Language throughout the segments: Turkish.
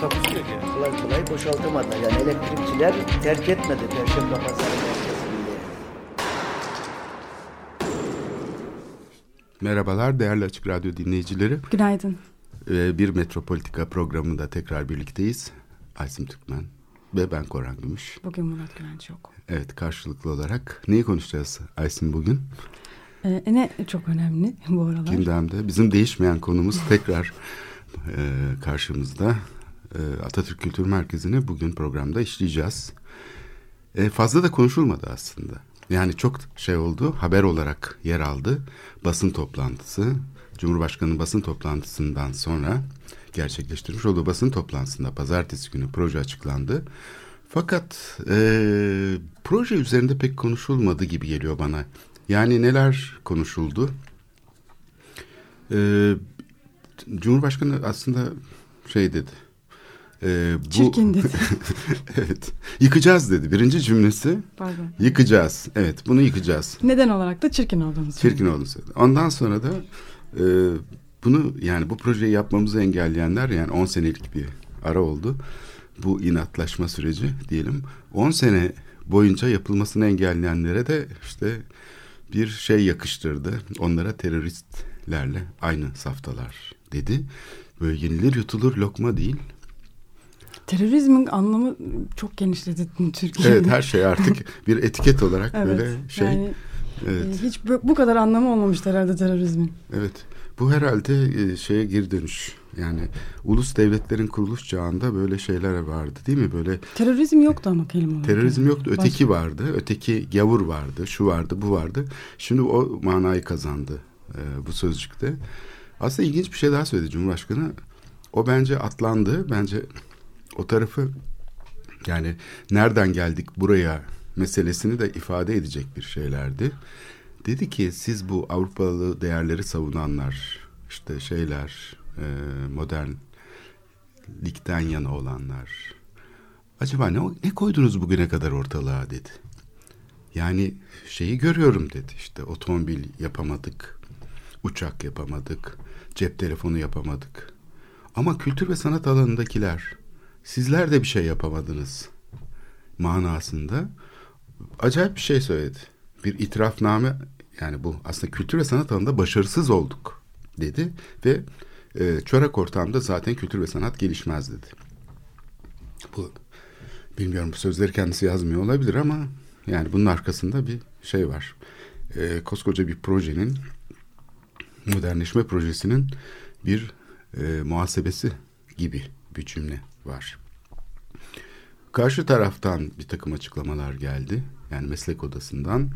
Takusuyor ki. kolay kolay boşaltamadılar. Yani elektrikçiler terk etmedi Perşembe Pazarı merkezini. Merhabalar değerli Açık Radyo dinleyicileri. Günaydın. Ee, Bir Metropolitika programında tekrar birlikteyiz. Aysim Türkmen ve ben Koran Gümüş. Bugün Murat Güvenç yok. Evet karşılıklı olarak neyi konuşacağız Aysim bugün? Ee, ne çok önemli bu aralar. Gündemde bizim değişmeyen konumuz tekrar e, karşımızda. E, Atatürk Kültür Merkezi'ni bugün programda işleyeceğiz. E, fazla da konuşulmadı aslında. Yani çok şey oldu, haber olarak yer aldı. Basın toplantısı, Cumhurbaşkanı basın toplantısından sonra gerçekleştirmiş olduğu basın toplantısında pazartesi günü proje açıklandı. Fakat e, proje üzerinde pek konuşulmadı gibi geliyor bana. Yani neler konuşuldu? E, Cumhurbaşkanı aslında şey dedi. E, bu, Çirkin dedi. evet. Yıkacağız dedi. Birinci cümlesi Pardon. yıkacağız. Evet bunu yıkacağız. Neden olarak da çirkin olduğunu söyledi. Çirkin oldu söyledi. Ondan sonra da e, bunu yani bu projeyi yapmamızı engelleyenler yani 10 senelik bir ara oldu. Bu inatlaşma süreci diyelim. 10 sene boyunca yapılmasını engelleyenlere de işte bir şey yakıştırdı. Onlara teröristlerle aynı saftalar dedi. Böyle yenilir yutulur lokma değil. Terörizmin anlamı çok genişledi Türkiye'de. Evet her şey artık bir etiket olarak Evet, böyle şey. Yani evet. e, hiç bu kadar anlamı olmamıştı herhalde terörizmin. Evet. Bu herhalde e, şeye geri dönüş. Yani ulus devletlerin kuruluş çağında böyle şeyler vardı değil mi? Böyle Terörizm yoktu ama kelime olarak. terörizm yoktu. Başka- Öteki vardı. Öteki gavur vardı. Şu vardı, bu vardı. Şimdi o manayı kazandı e, bu sözcükte. Aslında ilginç bir şey daha söyledi Cumhurbaşkanı. O bence atlandı. Bence o tarafı yani nereden geldik buraya meselesini de ifade edecek bir şeylerdi. Dedi ki siz bu Avrupalı değerleri savunanlar, işte şeyler, e, modernlikten yana olanlar. Acaba ne, ne koydunuz bugüne kadar ortalığa dedi. Yani şeyi görüyorum dedi işte otomobil yapamadık, uçak yapamadık, cep telefonu yapamadık. Ama kültür ve sanat alanındakiler sizler de bir şey yapamadınız manasında acayip bir şey söyledi. Bir itirafname yani bu aslında kültür ve sanat alanında başarısız olduk dedi ve e, çorak ortamda zaten kültür ve sanat gelişmez dedi. Bu bilmiyorum bu sözleri kendisi yazmıyor olabilir ama yani bunun arkasında bir şey var. E, koskoca bir projenin modernleşme projesinin bir e, muhasebesi gibi bir cümle var. Karşı taraftan bir takım açıklamalar geldi. Yani meslek odasından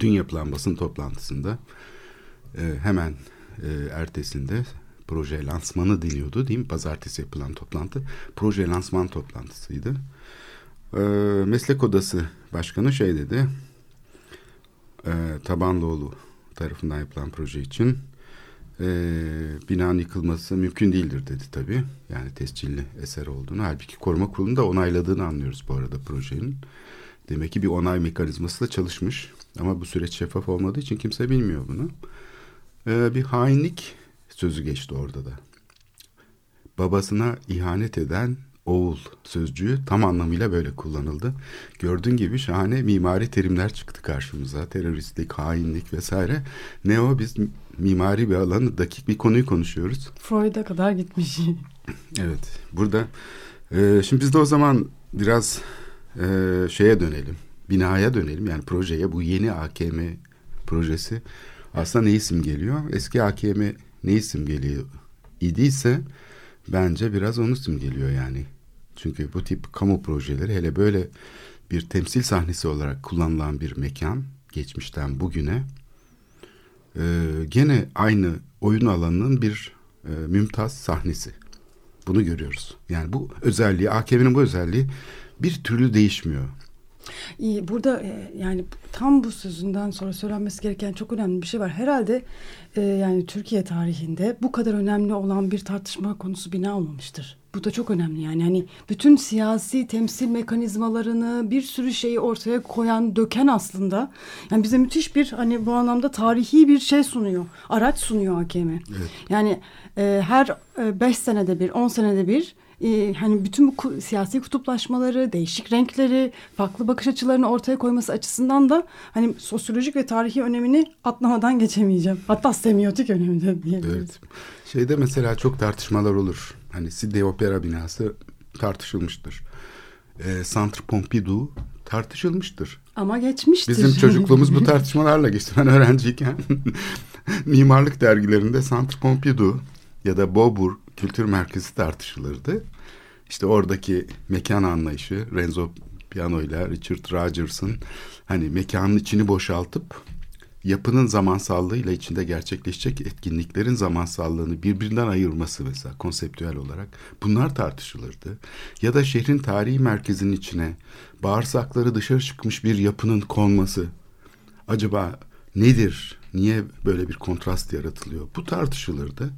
dün yapılan basın toplantısında e, hemen e, ertesinde proje lansmanı deniyordu değil mi? Pazartesi yapılan toplantı. Proje lansman toplantısıydı. E, meslek odası başkanı şey dedi. E, Tabanlıoğlu tarafından yapılan proje için e, binanın yıkılması mümkün değildir dedi tabii. Yani tescilli eser olduğunu. Halbuki koruma kurulunun da onayladığını anlıyoruz bu arada projenin. Demek ki bir onay mekanizması da çalışmış. Ama bu süreç şeffaf olmadığı için kimse bilmiyor bunu. E, bir hainlik sözü geçti orada da. Babasına ihanet eden oğul sözcüğü tam anlamıyla böyle kullanıldı. Gördüğün gibi şahane mimari terimler çıktı karşımıza. Teröristlik, hainlik vesaire. Ne o biz mimari bir alanı dakik bir konuyu konuşuyoruz. Freud'a kadar gitmiş. Evet. Burada e, şimdi biz de o zaman biraz e, şeye dönelim. Binaya dönelim. Yani projeye bu yeni AKM projesi aslında ne isim geliyor? Eski AKM ne isim geliyor idiyse bence biraz onu simgeliyor yani. Çünkü bu tip kamu projeleri hele böyle bir temsil sahnesi olarak kullanılan bir mekan geçmişten bugüne e, gene aynı oyun alanının bir e, mümtaz sahnesi. Bunu görüyoruz. Yani bu özelliği, AKM'nin bu özelliği bir türlü değişmiyor. İyi, burada e, yani tam bu sözünden sonra söylenmesi gereken çok önemli bir şey var. Herhalde e, yani Türkiye tarihinde bu kadar önemli olan bir tartışma konusu bina olmamıştır. Bu da çok önemli yani hani bütün siyasi temsil mekanizmalarını bir sürü şeyi ortaya koyan, döken aslında. Yani bize müthiş bir hani bu anlamda tarihi bir şey sunuyor. Araç sunuyor AKM. Yani e, her 5 senede bir, 10 senede bir e, hani bütün bu siyasi kutuplaşmaları, değişik renkleri, farklı bakış açılarını ortaya koyması açısından da hani sosyolojik ve tarihi önemini atlamadan geçemeyeceğim. Hatta semiotik önemini de diyebiliriz. Evet. Şeyde mesela çok tartışmalar olur. Hani Sydney Opera binası tartışılmıştır. Ee, Centre Pompidou tartışılmıştır. Ama geçmiştir. Bizim çocukluğumuz bu tartışmalarla geçti. Ben öğrenciyken mimarlık dergilerinde Centre Pompidou ya da Beaubourg Kültür Merkezi tartışılırdı. İşte oradaki mekan anlayışı Renzo Piano ile Richard Rogers'ın hani mekanın içini boşaltıp yapının zamansallığıyla içinde gerçekleşecek etkinliklerin zamansallığını birbirinden ayırması mesela konseptüel olarak bunlar tartışılırdı. Ya da şehrin tarihi merkezinin içine bağırsakları dışarı çıkmış bir yapının konması acaba nedir? Niye böyle bir kontrast yaratılıyor? Bu tartışılırdı.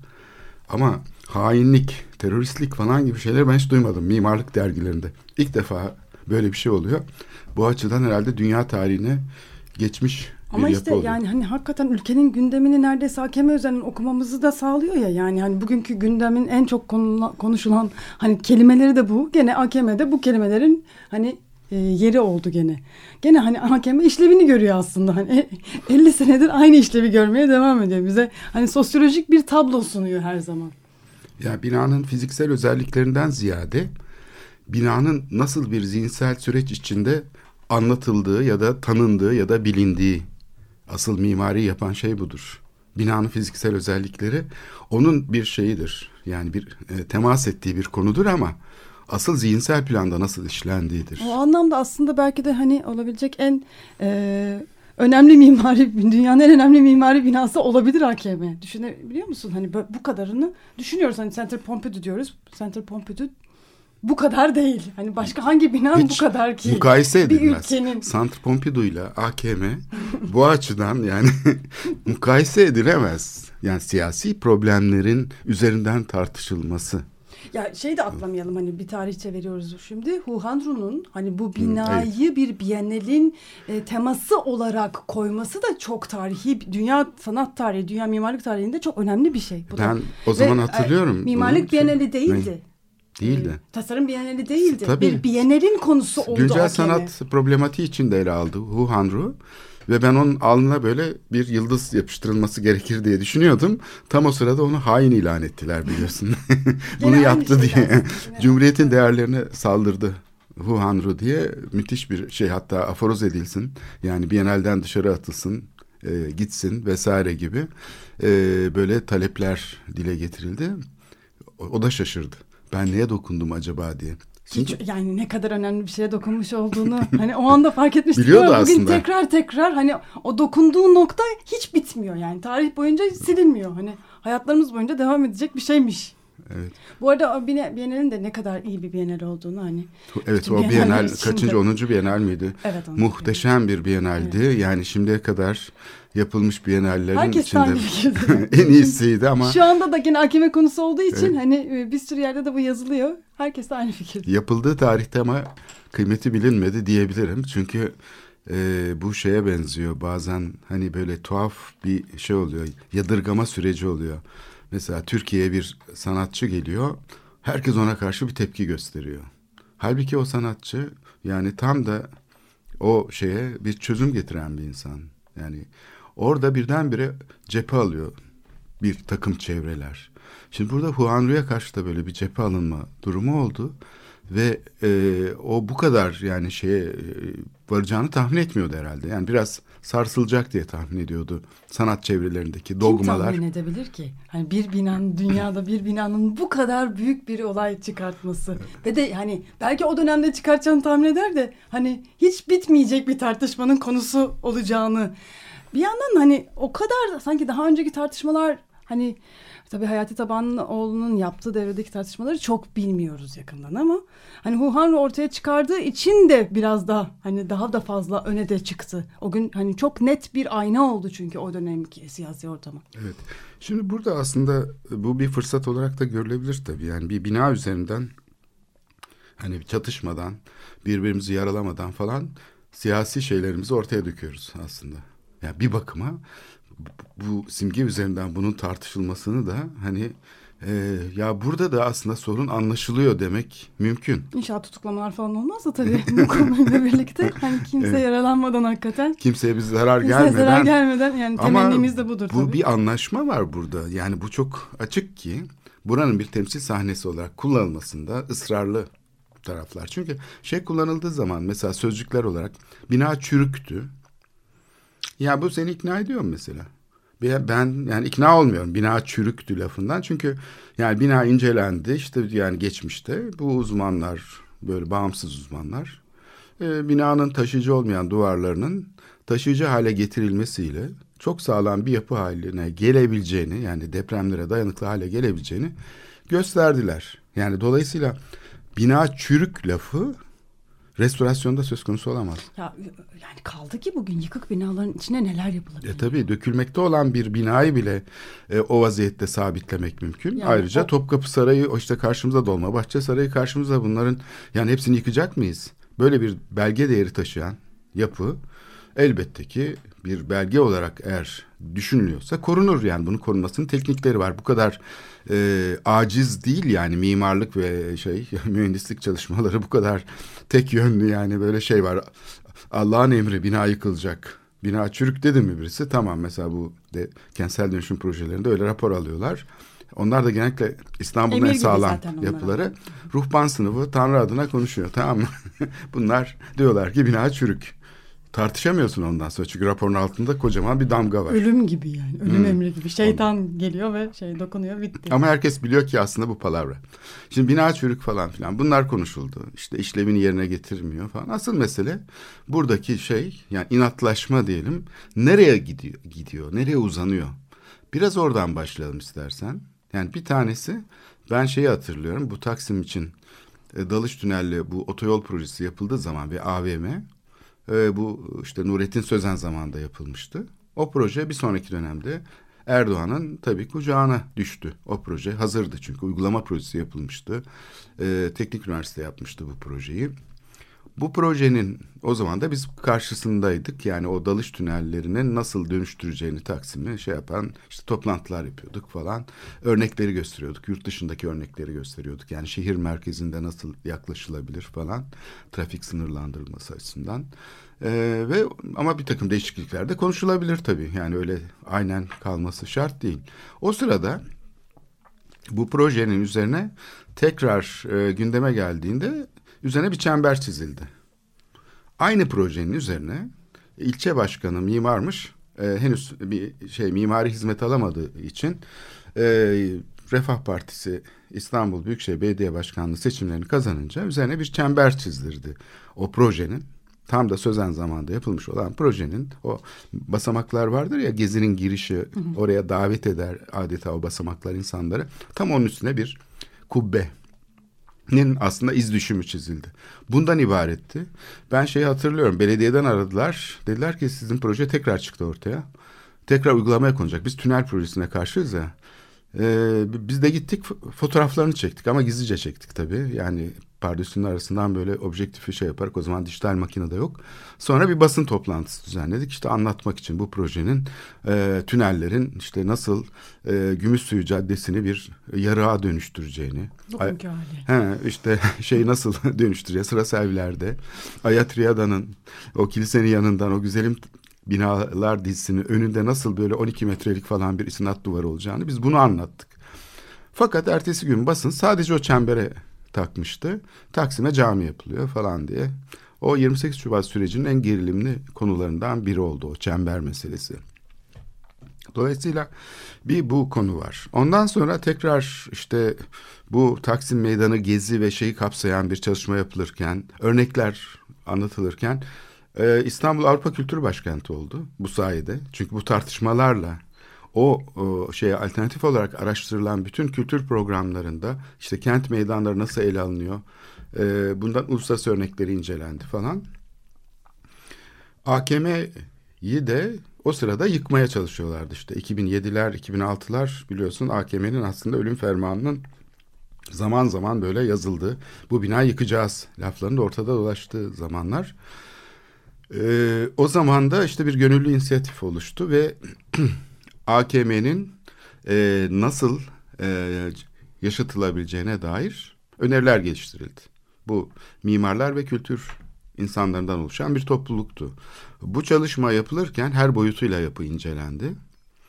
Ama hainlik, teröristlik falan gibi şeyler ben hiç duymadım mimarlık dergilerinde. İlk defa böyle bir şey oluyor. Bu açıdan herhalde dünya tarihine geçmiş Ama işte oluyor. yani hani hakikaten ülkenin gündemini neredeyse hakeme üzerinden okumamızı da sağlıyor ya yani hani bugünkü gündemin en çok konula- konuşulan hani kelimeleri de bu. Gene AKM'de bu kelimelerin hani e, yeri oldu gene. Gene hani AKM işlevini görüyor aslında. Hani 50 senedir aynı işlevi görmeye devam ediyor bize. Hani sosyolojik bir tablo sunuyor her zaman. Ya binanın fiziksel özelliklerinden ziyade binanın nasıl bir zihinsel süreç içinde anlatıldığı ya da tanındığı ya da bilindiği asıl mimari yapan şey budur. Binanın fiziksel özellikleri onun bir şeyidir. Yani bir e, temas ettiği bir konudur ama asıl zihinsel planda nasıl işlendiğidir. O anlamda aslında belki de hani olabilecek en e, önemli mimari, dünyanın en önemli mimari binası olabilir AKM. Düşünebiliyor musun? Hani bu kadarını düşünüyoruz. Hani Centre Pompidou diyoruz. Centre Pompidou bu kadar değil. Hani başka hangi bina bu Hiç kadar ki? Mukayese bir edilmez. ülkenin. Centre Pompidou ile AKM bu açıdan yani mukayese edilemez. Yani siyasi problemlerin üzerinden tartışılması. Ya şey de atlamayalım hani bir tarihçe veriyoruz şimdi. Huhandru'nun hani bu binayı bir Biennale'in e, teması olarak koyması da çok tarihi. Dünya sanat tarihi, dünya mimarlık tarihinde çok önemli bir şey. Bu da. Ben o zaman Ve, e, hatırlıyorum. Mimarlık bunu. Biennale değildi. Değildi. E, tasarım Biennale değildi. Tabii. Bir Biennale'in konusu oldu Güncel sanat problematiği için de ele aldı Hu Hanru. Ve ben onun alnına böyle bir yıldız yapıştırılması gerekir diye düşünüyordum. Tam o sırada onu hain ilan ettiler biliyorsun. Bunu yaptı şey diye. aslında. Cumhuriyetin değerlerine saldırdı. Hu Hanru diye müthiş bir şey hatta aforoz edilsin. Yani Biennale'den dışarı atılsın, e, gitsin vesaire gibi e, böyle talepler dile getirildi. O, o da şaşırdı. Ben neye dokundum acaba diye. Çünkü yani ne kadar önemli bir şeye dokunmuş olduğunu hani o anda fark etmiştik. Biliyordu Ama Bugün aslında. tekrar tekrar hani o dokunduğu nokta hiç bitmiyor yani. Tarih boyunca silinmiyor. Hani hayatlarımız boyunca devam edecek bir şeymiş. Evet. Bu arada Biennale'nin de ne kadar iyi bir Biennale olduğunu hani. Evet o içinde. kaçıncı 10. Bienal miydi? Evet, Muhteşem bir Bienaldi. Yani şimdiye kadar yapılmış Bienallerin Herkes de içinde en iyisiydi ama Şu anda da yine AKM konusu olduğu için Evet. hani e, bir sürü yerde de bu yazılıyor. Herkes aynı fikirde. yapıldığı tarihte ama kıymeti bilinmedi diyebilirim. Çünkü e, bu şeye benziyor. Bazen hani böyle tuhaf bir şey oluyor. Yadırgama süreci oluyor. Mesela Türkiye'ye bir sanatçı geliyor. Herkes ona karşı bir tepki gösteriyor. Halbuki o sanatçı yani tam da o şeye bir çözüm getiren bir insan. Yani orada birdenbire cephe alıyor bir takım çevreler. Şimdi burada Huanru'ya karşı da böyle bir cephe alınma durumu oldu. Ve e, o bu kadar yani şeye varacağını tahmin etmiyordu herhalde. Yani biraz sarsılacak diye tahmin ediyordu sanat çevrelerindeki Kim dogmalar. tahmin edebilir ki? Hani bir binanın dünyada bir binanın bu kadar büyük bir olay çıkartması ve de hani belki o dönemde çıkartacağını tahmin eder de hani hiç bitmeyecek bir tartışmanın konusu olacağını. Bir yandan hani o kadar sanki daha önceki tartışmalar hani tabii Hayati Tabanlıoğlu'nun yaptığı devredeki tartışmaları çok bilmiyoruz yakından ama hani Huhan ortaya çıkardığı için de biraz da hani daha da fazla öne de çıktı. O gün hani çok net bir ayna oldu çünkü o dönemki siyasi ortama. Evet. Şimdi burada aslında bu bir fırsat olarak da görülebilir tabii. Yani bir bina üzerinden hani çatışmadan, birbirimizi yaralamadan falan siyasi şeylerimizi ortaya döküyoruz aslında. Yani bir bakıma bu simge üzerinden bunun tartışılmasını da hani e, ya burada da aslında sorun anlaşılıyor demek mümkün. İnşallah tutuklamalar falan olmaz da tabii bu konuyla birlikte hani kimse Evet. yaralanmadan hakikaten Kimseye bir zarar kimseye gelmeden. zarar gelmeden yani Ama temennimiz de budur bu tabii. bir anlaşma var burada. Yani bu çok açık ki buranın bir temsil sahnesi olarak kullanılmasında ısrarlı taraflar. Çünkü şey kullanıldığı zaman mesela sözcükler olarak bina çürüktü. Ya bu seni ikna ediyor mu mesela? Ben yani ikna olmuyorum bina çürüktü lafından. Çünkü yani bina incelendi işte yani geçmişte bu uzmanlar böyle bağımsız uzmanlar e, binanın taşıyıcı olmayan duvarlarının taşıyıcı hale getirilmesiyle çok sağlam bir yapı haline gelebileceğini yani depremlere dayanıklı hale gelebileceğini gösterdiler. Yani dolayısıyla bina çürük lafı restorasyonda söz konusu olamaz. Ya, yani kaldı ki bugün yıkık binaların içine neler yapılabilir? E tabii dökülmekte olan bir binayı bile e, o vaziyette sabitlemek mümkün. Yani Ayrıca o- Topkapı Sarayı işte karşımızda Dolmabahçe Sarayı karşımızda bunların yani hepsini yıkacak mıyız? Böyle bir belge değeri taşıyan yapı elbette ki bir belge olarak eğer düşünülüyorsa korunur yani bunun korunmasının teknikleri var. Bu kadar e, aciz değil yani mimarlık ve şey mühendislik çalışmaları bu kadar tek yönlü yani böyle şey var. Allah'ın emri bina yıkılacak. Bina çürük dedi mi birisi? Tamam mesela bu de, kentsel dönüşüm projelerinde öyle rapor alıyorlar. Onlar da genellikle İstanbul'un en sağlam yapıları. Ruhban sınıfı Tanrı adına konuşuyor tamam mı? Bunlar diyorlar ki bina çürük. Tartışamıyorsun ondan sonra çünkü raporun altında kocaman bir damga var. Ölüm gibi yani. Ölüm Hmm. emri gibi. Şeytan geliyor ve şey dokunuyor bitti. Ama herkes biliyor ki aslında bu palavra. Şimdi bina çürük falan filan bunlar konuşuldu. İşte işlevini yerine getirmiyor falan. Asıl mesele buradaki şey yani inatlaşma diyelim. Nereye gidiyor? Gidiyor. Nereye uzanıyor? Biraz oradan başlayalım istersen. Yani bir tanesi ben şeyi hatırlıyorum. Bu Taksim için e, Dalış Tünelli bu otoyol projesi yapıldığı zaman ve AVM e, bu işte Nurettin Sözen zamanında yapılmıştı. O proje bir sonraki dönemde Erdoğan'ın tabii kucağına düştü. O proje hazırdı çünkü uygulama projesi yapılmıştı. E, Teknik Üniversite yapmıştı bu projeyi. Bu projenin o zaman da biz karşısındaydık. Yani o dalış tünellerine nasıl dönüştüreceğini Taksim'i şey yapan işte toplantılar yapıyorduk falan. Örnekleri gösteriyorduk. Yurt dışındaki örnekleri gösteriyorduk. Yani şehir merkezinde nasıl yaklaşılabilir falan. Trafik sınırlandırılması açısından. Ee, ve ama bir takım değişiklikler de konuşulabilir tabii. Yani öyle aynen kalması şart değil. O sırada bu projenin üzerine tekrar e, gündeme geldiğinde üzerine bir çember çizildi. Aynı projenin üzerine ilçe başkanı mimarmış. E, henüz bir şey mimari hizmet alamadığı için e, Refah Partisi İstanbul Büyükşehir Belediye Başkanlığı seçimlerini kazanınca üzerine bir çember çizdirdi o projenin. Tam da sözen zamanda yapılmış olan projenin o basamaklar vardır ya gezinin girişi oraya davet eder adeta o basamaklar insanları. Tam onun üstüne bir kubbe nin aslında iz düşümü çizildi. Bundan ibaretti. Ben şeyi hatırlıyorum. Belediyeden aradılar. Dediler ki sizin proje tekrar çıktı ortaya. Tekrar uygulamaya konacak. Biz tünel projesine karşıyız ya. Ee, biz de gittik fotoğraflarını çektik ama gizlice çektik tabii. Yani pardesünün arasından böyle objektifi şey yaparak o zaman dijital makine de yok. Sonra bir basın toplantısı düzenledik. İşte anlatmak için bu projenin e, tünellerin işte nasıl e, Gümüşsuyu Caddesi'ni bir yarığa dönüştüreceğini. Bugünkü hali. He, işte şey nasıl dönüştüreceğiz sırası evlerde. Ayatriyada'nın o kilisenin yanından o güzelim binalar dizisinin önünde nasıl böyle 12 metrelik falan bir isnat duvarı olacağını biz bunu anlattık. Fakat ertesi gün basın sadece o çembere takmıştı. Taksim'e cami yapılıyor falan diye. O 28 Şubat sürecinin en gerilimli konularından biri oldu o çember meselesi. Dolayısıyla bir bu konu var. Ondan sonra tekrar işte bu Taksim Meydanı gezi ve şeyi kapsayan bir çalışma yapılırken, örnekler anlatılırken e, İstanbul Avrupa Kültür Başkenti oldu bu sayede. Çünkü bu tartışmalarla o, o şey alternatif olarak araştırılan bütün kültür programlarında işte kent meydanları nasıl ele alınıyor? E, bundan uluslararası örnekleri incelendi falan. AKM'yi de o sırada yıkmaya çalışıyorlardı işte 2007'ler 2006'lar biliyorsun AKM'nin aslında ölüm fermanının zaman zaman böyle yazıldı. Bu binayı yıkacağız laflarının da ortada dolaştığı zamanlar. Ee, o zaman da işte bir gönüllü inisiyatif oluştu ve AKM'nin e, nasıl e, yaşatılabileceğine dair öneriler geliştirildi. Bu mimarlar ve kültür insanlarından oluşan bir topluluktu. Bu çalışma yapılırken her boyutuyla yapı incelendi.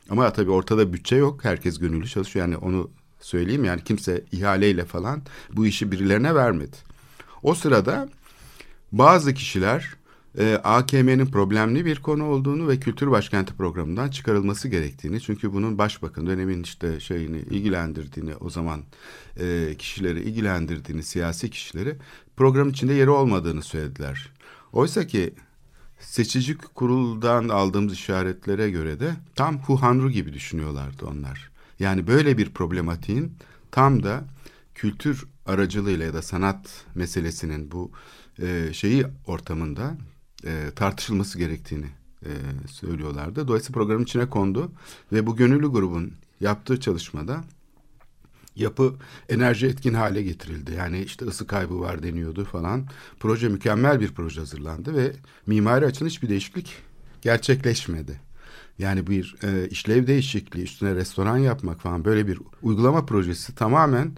Ama tabii ortada bütçe yok. Herkes gönüllü çalışıyor. Yani onu söyleyeyim yani kimse ihaleyle falan bu işi birilerine vermedi. O sırada bazı kişiler e, AKM'nin problemli bir konu olduğunu ve kültür başkenti programından çıkarılması gerektiğini çünkü bunun başbakan dönemin işte şeyini ilgilendirdiğini o zaman e, kişileri ilgilendirdiğini siyasi kişileri program içinde yeri olmadığını söylediler. Oysa ki seçici kuruldan aldığımız işaretlere göre de tam Huhanru gibi düşünüyorlardı onlar. Yani böyle bir problematiğin tam da kültür aracılığıyla ya da sanat meselesinin bu e, şeyi ortamında e, tartışılması gerektiğini e, söylüyorlardı. Dolayısıyla programın içine kondu ve bu gönüllü grubun yaptığı çalışmada yapı enerji etkin hale getirildi. Yani işte ısı kaybı var deniyordu falan. Proje mükemmel bir proje hazırlandı ve mimari açıdan hiçbir değişiklik gerçekleşmedi. Yani bir e, işlev değişikliği üstüne restoran yapmak falan böyle bir uygulama projesi tamamen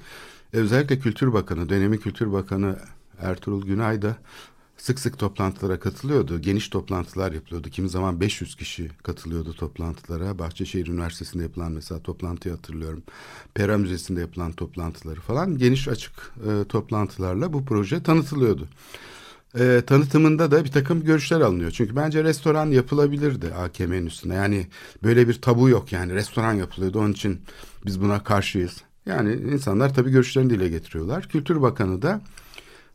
özellikle Kültür Bakanı, dönemi Kültür Bakanı Ertuğrul Günay da sık sık toplantılara katılıyordu. Geniş toplantılar yapılıyordu. Kimi zaman 500 kişi katılıyordu toplantılara. Bahçeşehir Üniversitesi'nde yapılan mesela toplantıyı hatırlıyorum. Pera Müzesi'nde yapılan toplantıları falan geniş açık e, toplantılarla bu proje tanıtılıyordu. E, tanıtımında da bir takım görüşler alınıyor. Çünkü bence restoran yapılabilirdi AKM'nin üstüne. Yani böyle bir tabu yok yani restoran yapılıyordu. Onun için biz buna karşıyız. Yani insanlar tabii görüşlerini dile getiriyorlar. Kültür Bakanı da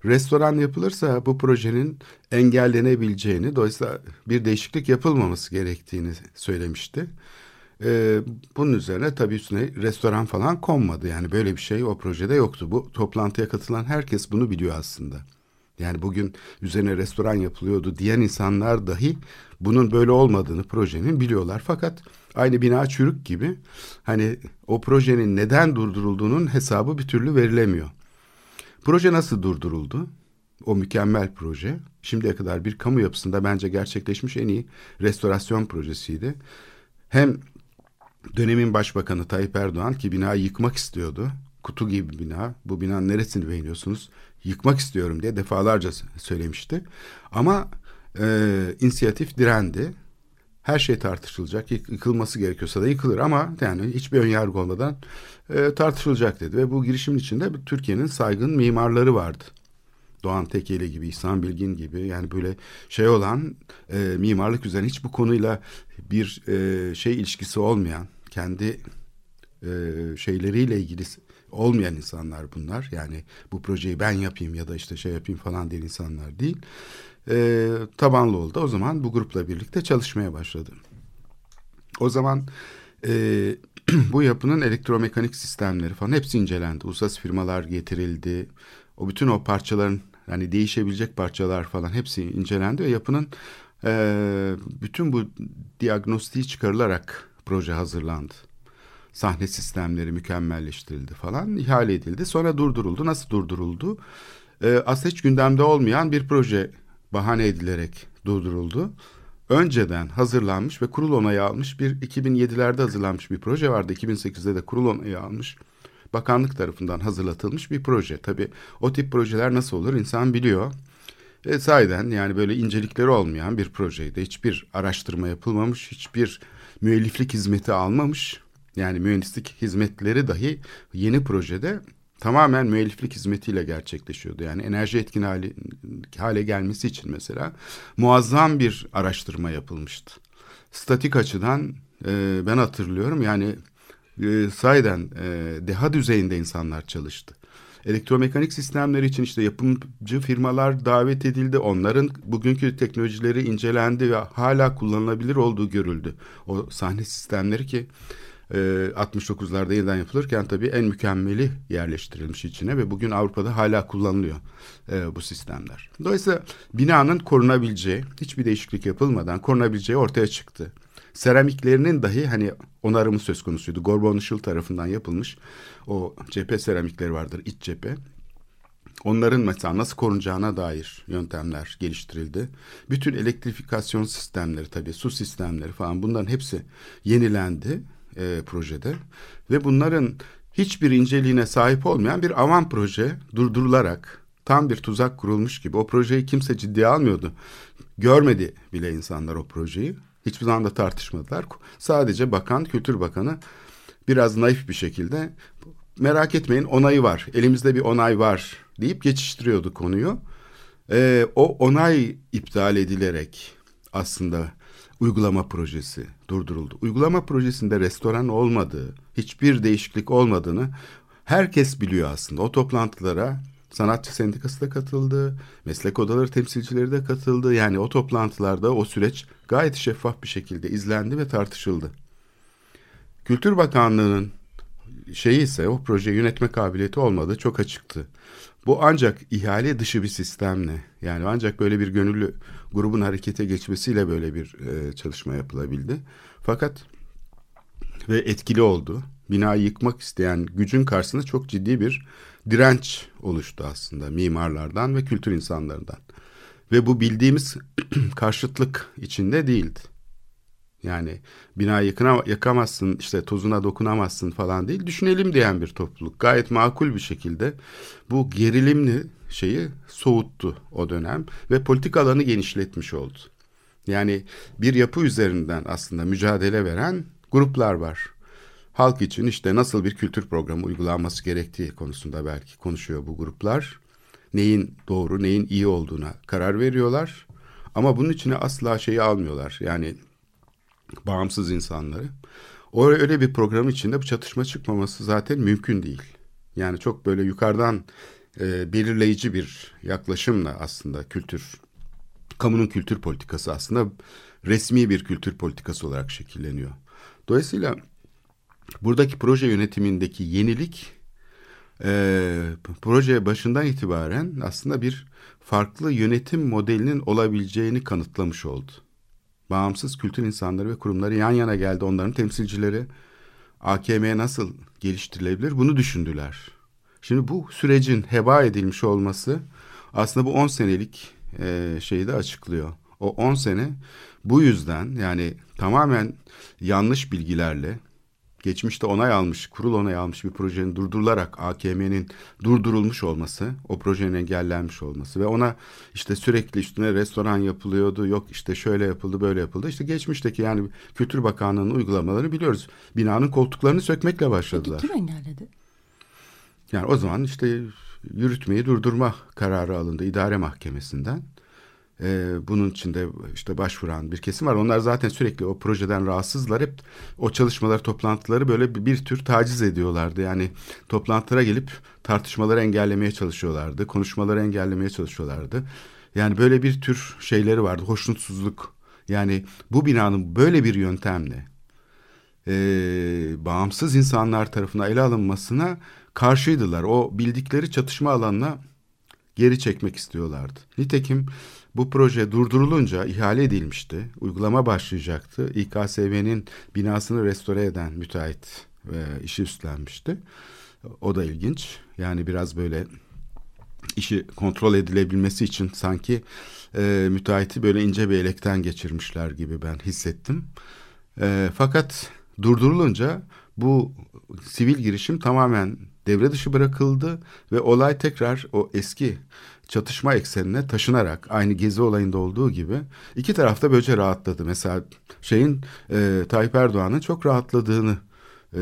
restoran yapılırsa bu projenin engellenebileceğini, dolayısıyla bir değişiklik yapılmaması gerektiğini söylemişti. Ee, bunun üzerine tabii üstüne restoran falan konmadı. Yani böyle bir şey o projede yoktu. Bu toplantıya katılan herkes bunu biliyor aslında. Yani bugün üzerine restoran yapılıyordu diyen insanlar dahi bunun böyle olmadığını projenin biliyorlar. Fakat aynı bina çürük gibi hani o projenin neden durdurulduğunun hesabı bir türlü verilemiyor. Proje nasıl durduruldu? O mükemmel proje. Şimdiye kadar bir kamu yapısında bence gerçekleşmiş en iyi restorasyon projesiydi. Hem dönemin başbakanı Tayyip Erdoğan ki binayı yıkmak istiyordu. Kutu gibi bina. Bu binanın neresini beğeniyorsunuz? Yıkmak istiyorum diye defalarca söylemişti. Ama e, inisiyatif direndi. Her şey tartışılacak. Yıkılması gerekiyorsa da yıkılır ama yani hiçbir ön yargı olmadan e, tartışılacak dedi. Ve bu girişimin içinde Türkiye'nin saygın mimarları vardı. Doğan Tekeli gibi, İhsan Bilgin gibi yani böyle şey olan e, mimarlık üzerine hiç bu konuyla bir e, şey ilişkisi olmayan kendi e, şeyleriyle ilgili olmayan insanlar bunlar. Yani bu projeyi ben yapayım ya da işte şey yapayım falan diyen insanlar değil. E, tabanlı oldu. O zaman bu grupla birlikte çalışmaya başladım. O zaman e, bu yapının elektromekanik sistemleri falan hepsi incelendi. Uluslararası firmalar getirildi. O bütün o parçaların yani değişebilecek parçalar falan hepsi incelendi ve yapının e, bütün bu diagnostiği çıkarılarak proje hazırlandı. Sahne sistemleri mükemmelleştirildi falan ihale edildi. Sonra durduruldu. Nasıl durduruldu? E, aslında hiç gündemde olmayan bir proje bahane edilerek durduruldu önceden hazırlanmış ve kurul onayı almış bir 2007'lerde hazırlanmış bir proje vardı. 2008'de de kurul onayı almış. Bakanlık tarafından hazırlatılmış bir proje. Tabii o tip projeler nasıl olur insan biliyor. E, sahiden yani böyle incelikleri olmayan bir projeydi. Hiçbir araştırma yapılmamış, hiçbir müelliflik hizmeti almamış. Yani mühendislik hizmetleri dahi yeni projede tamamen müelliflik hizmetiyle gerçekleşiyordu. Yani enerji etkin hale, hale gelmesi için mesela muazzam bir araştırma yapılmıştı. Statik açıdan e, ben hatırlıyorum yani e, sayeden e, deha düzeyinde insanlar çalıştı. Elektromekanik sistemleri için işte yapımcı firmalar davet edildi. Onların bugünkü teknolojileri incelendi ve hala kullanılabilir olduğu görüldü. O sahne sistemleri ki e, 69'larda yeniden yapılırken tabii en mükemmeli yerleştirilmiş içine ve bugün Avrupa'da hala kullanılıyor e, bu sistemler. Dolayısıyla binanın korunabileceği, hiçbir değişiklik yapılmadan korunabileceği ortaya çıktı. Seramiklerinin dahi hani onarımı söz konusuydu. Gorbon Işıl tarafından yapılmış o cephe seramikleri vardır, iç cephe. Onların mesela nasıl korunacağına dair yöntemler geliştirildi. Bütün elektrifikasyon sistemleri tabii su sistemleri falan bunların hepsi yenilendi e, projede. Ve bunların hiçbir inceliğine sahip olmayan bir avan proje durdurularak tam bir tuzak kurulmuş gibi. O projeyi kimse ciddiye almıyordu. Görmedi bile insanlar o projeyi. Hiçbir zaman da tartışmadılar. Sadece bakan, kültür bakanı biraz naif bir şekilde merak etmeyin onayı var. Elimizde bir onay var deyip geçiştiriyordu konuyu. Ee, o onay iptal edilerek aslında uygulama projesi durduruldu. Uygulama projesinde restoran olmadığı, hiçbir değişiklik olmadığını herkes biliyor aslında. O toplantılara sanatçı sendikası da katıldı, meslek odaları temsilcileri de katıldı. Yani o toplantılarda o süreç gayet şeffaf bir şekilde izlendi ve tartışıldı. Kültür Bakanlığı'nın şeyi ise o proje yönetme kabiliyeti olmadı çok açıktı. Bu ancak ihale dışı bir sistemle yani ancak böyle bir gönüllü grubun harekete geçmesiyle böyle bir e, çalışma yapılabildi. Fakat ve etkili oldu. Binayı yıkmak isteyen gücün karşısında çok ciddi bir direnç oluştu aslında mimarlardan ve kültür insanlarından. Ve bu bildiğimiz karşıtlık içinde değildi. Yani bina yakına, yakamazsın işte tozuna dokunamazsın falan değil. Düşünelim diyen bir topluluk. Gayet makul bir şekilde bu gerilimli şeyi soğuttu o dönem ve politik alanı genişletmiş oldu. Yani bir yapı üzerinden aslında mücadele veren gruplar var. Halk için işte nasıl bir kültür programı uygulanması gerektiği konusunda belki konuşuyor bu gruplar. Neyin doğru, neyin iyi olduğuna karar veriyorlar. Ama bunun içine asla şeyi almıyorlar. Yani bağımsız insanları. Öyle bir program içinde bu çatışma çıkmaması zaten mümkün değil. Yani çok böyle yukarıdan e, belirleyici bir yaklaşımla aslında kültür, kamunun kültür politikası aslında resmi bir kültür politikası olarak şekilleniyor. Dolayısıyla buradaki proje yönetimindeki yenilik e, proje başından itibaren aslında bir farklı yönetim modelinin olabileceğini kanıtlamış oldu bağımsız kültür insanları ve kurumları yan yana geldi. Onların temsilcileri AKM'ye nasıl geliştirilebilir bunu düşündüler. Şimdi bu sürecin heba edilmiş olması aslında bu 10 senelik e, şeyi de açıklıyor. O 10 sene bu yüzden yani tamamen yanlış bilgilerle geçmişte onay almış, kurul onay almış bir projenin durdurularak AKM'nin durdurulmuş olması, o projenin engellenmiş olması ve ona işte sürekli üstüne restoran yapılıyordu, yok işte şöyle yapıldı, böyle yapıldı. İşte geçmişteki yani Kültür Bakanlığı'nın uygulamaları biliyoruz. Binanın koltuklarını sökmekle başladılar. Peki kim engelledi? Yani o zaman işte yürütmeyi durdurma kararı alındı idare mahkemesinden. Ee, bunun içinde işte başvuran bir kesim var. Onlar zaten sürekli o projeden rahatsızlar. Hep o çalışmalar, toplantıları böyle bir, bir tür taciz ediyorlardı. Yani toplantılara gelip tartışmaları engellemeye çalışıyorlardı. Konuşmaları engellemeye çalışıyorlardı. Yani böyle bir tür şeyleri vardı. Hoşnutsuzluk. Yani bu binanın böyle bir yöntemle e, bağımsız insanlar tarafından ele alınmasına karşıydılar. O bildikleri çatışma alanına geri çekmek istiyorlardı. Nitekim bu proje durdurulunca ihale edilmişti. Uygulama başlayacaktı. İKSV'nin binasını restore eden müteahhit ve işi üstlenmişti. O da ilginç. Yani biraz böyle işi kontrol edilebilmesi için sanki e, müteahhiti böyle ince bir elekten geçirmişler gibi ben hissettim. E, fakat durdurulunca bu sivil girişim tamamen devre dışı bırakıldı ve olay tekrar o eski çatışma eksenine taşınarak aynı gezi olayında olduğu gibi iki tarafta böylece rahatladı. Mesela şeyin e, Tayyip Erdoğan'ın çok rahatladığını e,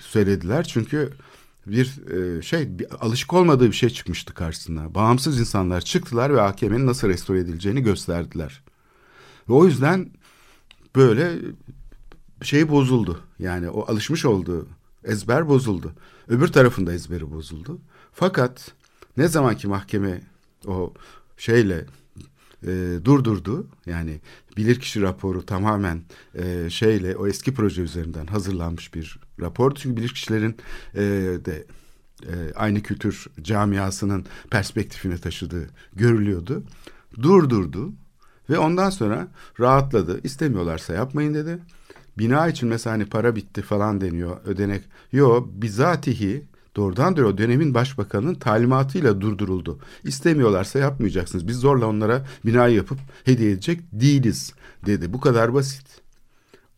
söylediler çünkü bir e, şey bir, alışık olmadığı bir şey çıkmıştı karşısına. Bağımsız insanlar çıktılar ve AKM'nin nasıl restore edileceğini gösterdiler. Ve o yüzden böyle şey bozuldu. Yani o alışmış olduğu ezber bozuldu. Öbür tarafında ezberi bozuldu. Fakat ne zamanki mahkeme o şeyle e, durdurdu. Yani bilirkişi raporu tamamen e, şeyle o eski proje üzerinden hazırlanmış bir rapor. Çünkü bilirkişilerin e, de e, aynı kültür camiasının perspektifine taşıdığı görülüyordu. Durdurdu ve ondan sonra rahatladı. İstemiyorlarsa yapmayın dedi. Bina için mesela hani para bitti falan deniyor ödenek. Yo bizatihi doğrudan doğru dönemin başbakanının talimatıyla durduruldu. İstemiyorlarsa yapmayacaksınız. Biz zorla onlara binayı yapıp hediye edecek değiliz dedi. Bu kadar basit.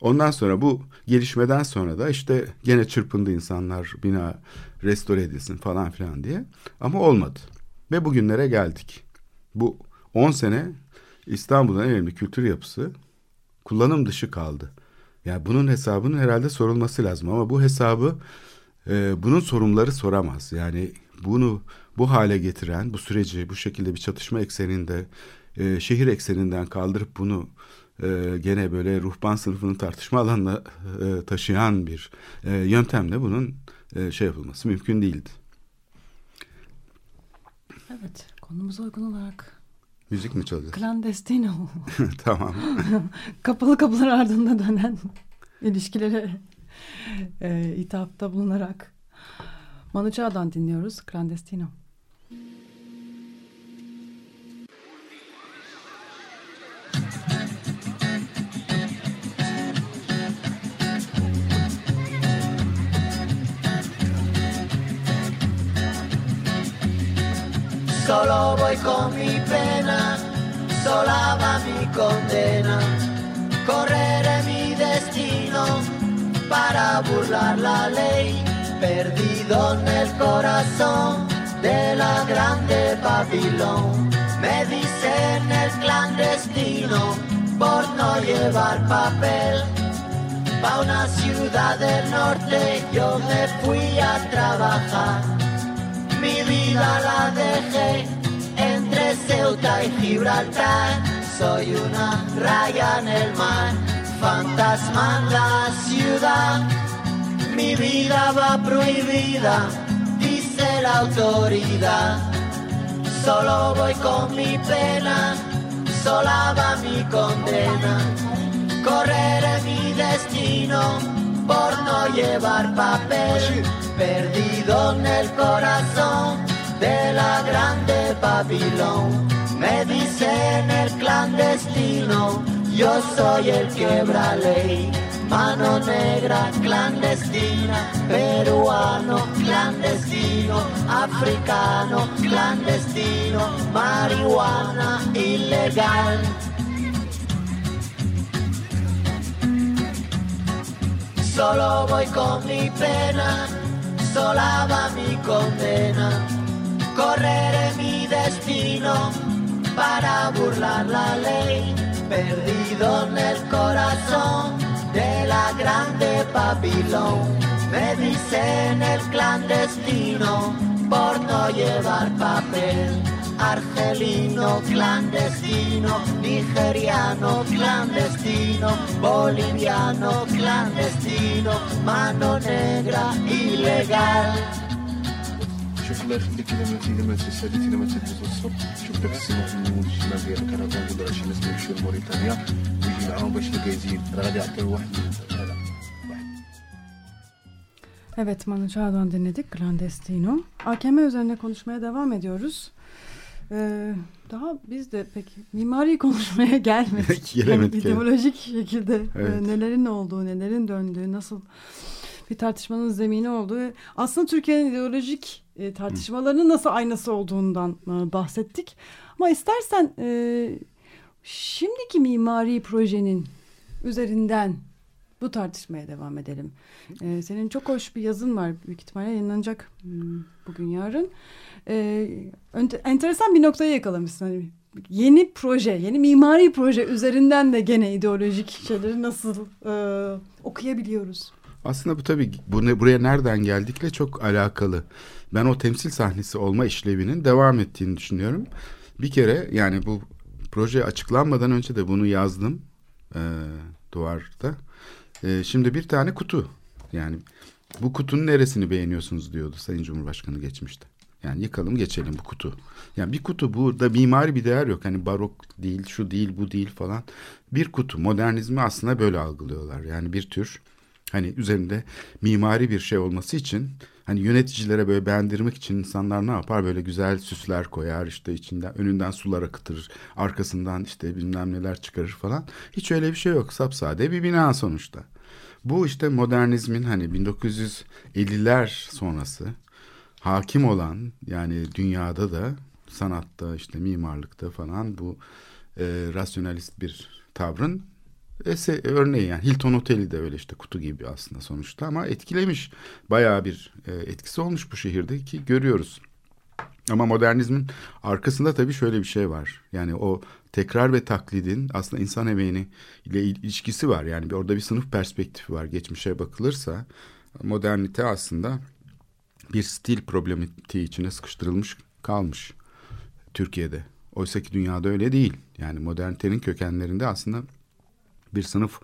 Ondan sonra bu gelişmeden sonra da işte gene çırpındı insanlar bina restore edilsin falan filan diye. Ama olmadı. Ve bugünlere geldik. Bu 10 sene İstanbul'un en önemli kültür yapısı kullanım dışı kaldı. Yani bunun hesabının herhalde sorulması lazım ama bu hesabı e, bunun sorumluları soramaz. Yani bunu bu hale getiren, bu süreci bu şekilde bir çatışma ekseninde, e, şehir ekseninden kaldırıp bunu e, gene böyle ruhban sınıfının tartışma alanına e, taşıyan bir e, yöntemle bunun e, şey yapılması mümkün değildi. Evet, konumuza uygun olarak Müzik mi çalacağız? clandestino, tamam. kapalı kapılar ardında dönen ilişkilere e, ithafta bulunarak Manu Chao'dan dinliyoruz clandestino. Solo voy con mi pena, sola va mi condena. Correré mi destino para burlar la ley, perdido en el corazón de la grande Babilón. Me dicen el clandestino por no llevar papel. Pa' una ciudad del norte yo me fui a trabajar. Mi vida la dejé entre Ceuta y Gibraltar. Soy una raya en el mar, fantasma en la ciudad. Mi vida va prohibida, dice la autoridad. Solo voy con mi pena, sola va mi condena. Correré mi destino por no llevar papel, perdido en el corazón de la grande Babilón. Me dicen el clandestino, yo soy el quebra ley. Mano negra clandestina, peruano clandestino, africano clandestino, marihuana ilegal. Solo voy con mi pena, sola va mi condena. Correré mi destino para burlar la ley, perdido en el corazón de la grande Babilón. Me dicen el clandestino por no llevar papel. Argelino clandestino, nigeriano clandestino, boliviano clandestino, mano negra ilegal. شوف الله يخليك اذا ما اذا ما تساليت اذا ما تدوز الصبح شوف داك السنه في المول الشمال ديال الكندا نقول شي ناس يمشيو لموريتانيا ويجي معاهم باش الكايزين راه غادي يعطيو واحد هذا واحد Evet Manu Chao'dan dinledik Clandestino. AKM üzerine konuşmaya devam ediyoruz. Ee, daha biz de pek mimari konuşmaya gelmedik. Gelemedik, Yani ideolojik şekilde e, Evet. nelerin olduğu, nelerin döndüğü, nasıl bir tartışmanın zemini olduğu. Aslında Türkiye'nin ideolojik e, tartışmalarının nasıl aynası olduğundan e, bahsettik. Ama istersen e, şimdiki mimari projenin üzerinden bu tartışmaya devam edelim. Ee, senin çok hoş bir yazın var. Büyük ihtimalle yayınlanacak hmm, bugün yarın. Ee, enteresan bir noktayı yakalamışsın. Hani yeni proje, yeni mimari proje üzerinden de gene ideolojik şeyleri nasıl e, okuyabiliyoruz? Aslında bu tabii bu buraya nereden geldikle çok alakalı. Ben o temsil sahnesi olma işlevinin devam ettiğini düşünüyorum. Bir kere yani bu proje açıklanmadan önce de bunu yazdım e, duvarda. E, şimdi bir tane kutu yani bu kutunun neresini beğeniyorsunuz diyordu Sayın Cumhurbaşkanı geçmişte. Yani yıkalım geçelim bu kutu. Yani bir kutu burada mimari bir değer yok. Hani barok değil, şu değil, bu değil falan. Bir kutu modernizmi aslında böyle algılıyorlar. Yani bir tür hani üzerinde mimari bir şey olması için hani yöneticilere böyle beğendirmek için insanlar ne yapar? Böyle güzel süsler koyar işte içinden önünden sular akıtır. Arkasından işte bilmem neler çıkarır falan. Hiç öyle bir şey yok. Sapsade bir bina sonuçta. Bu işte modernizmin hani 1950'ler sonrası hakim olan yani dünyada da sanatta işte mimarlıkta falan bu e, rasyonalist bir tavrın ese, örneği yani Hilton Oteli de öyle işte kutu gibi aslında sonuçta ama etkilemiş bayağı bir e, etkisi olmuş bu şehirde ki görüyoruz. Ama modernizmin arkasında tabii şöyle bir şey var. Yani o tekrar ve taklidin aslında insan emeğini ile ilişkisi var. Yani orada bir sınıf perspektifi var. Geçmişe bakılırsa modernite aslında bir stil problematiği içine sıkıştırılmış kalmış Türkiye'de. Oysa ki dünyada öyle değil. Yani modernitenin kökenlerinde aslında bir sınıf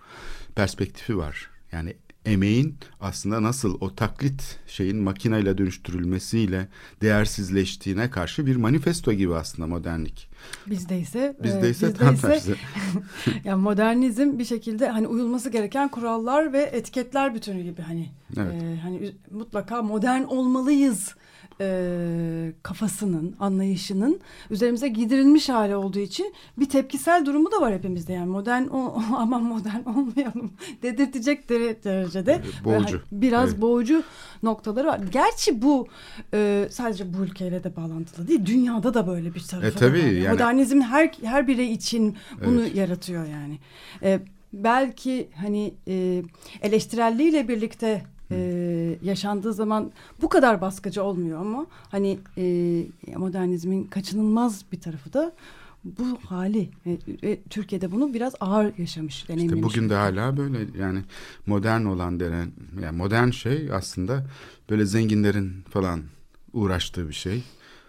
perspektifi var. Yani emeğin aslında nasıl o taklit şeyin makineyle dönüştürülmesiyle değersizleştiğine karşı bir manifesto gibi aslında modernlik. Bizde ise bizde ise bizde tam ise yani modernizm bir şekilde hani uyulması gereken kurallar ve etiketler bütünü gibi hani Evet. e, hani mutlaka modern olmalıyız e, kafasının anlayışının üzerimize giydirilmiş hali olduğu için bir tepkisel durumu da var hepimizde yani modern o, aman modern olmayalım dedirtecek dere- derecede Evet, boğucu. biraz Evet. boğucu noktaları var. Gerçi bu e, sadece bu ülkeyle de bağlantılı değil dünyada da böyle bir tarafı E, tabii var. yani- Modernizm her her birey için bunu Evet. yaratıyor yani. E, belki hani e, eleştirelliğiyle birlikte e, yaşandığı zaman bu kadar baskıcı olmuyor ama hani e, modernizmin kaçınılmaz bir tarafı da bu hali. E, Türkiye'de bunu biraz ağır yaşamış, deneyimlemiş. İşte bugün de hala böyle yani modern olan denen yani modern şey aslında böyle zenginlerin falan uğraştığı bir şey.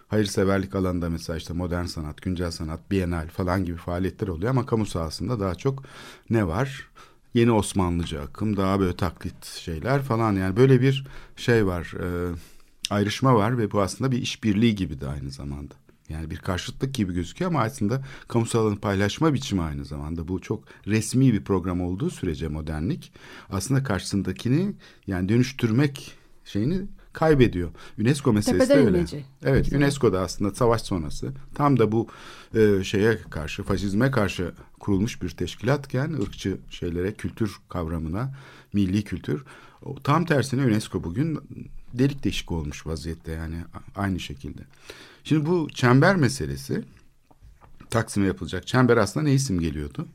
Hayırseverlik alanında mesela işte modern sanat, güncel sanat, bienal falan gibi faaliyetler oluyor ama kamu sahasında daha çok ne var? Yeni Osmanlıca akım, daha böyle taklit şeyler falan yani böyle bir şey var, e, ayrışma var ve bu aslında bir işbirliği gibi de aynı zamanda. Yani bir karşıtlık gibi gözüküyor ama aslında kamusal alanı paylaşma biçimi aynı zamanda. Bu çok resmi bir program olduğu sürece modernlik aslında karşısındakini yani dönüştürmek şeyini kaybediyor. UNESCO meselesi Tepeden de öyle. inmeci. Evet Güzel. UNESCO'da aslında savaş sonrası tam da bu e, şeye karşı faşizme karşı kurulmuş bir teşkilatken ırkçı şeylere kültür kavramına milli kültür tam tersine UNESCO bugün delik deşik olmuş vaziyette yani aynı şekilde. Şimdi bu çember meselesi Taksim'e yapılacak çember aslında ne isim geliyordu?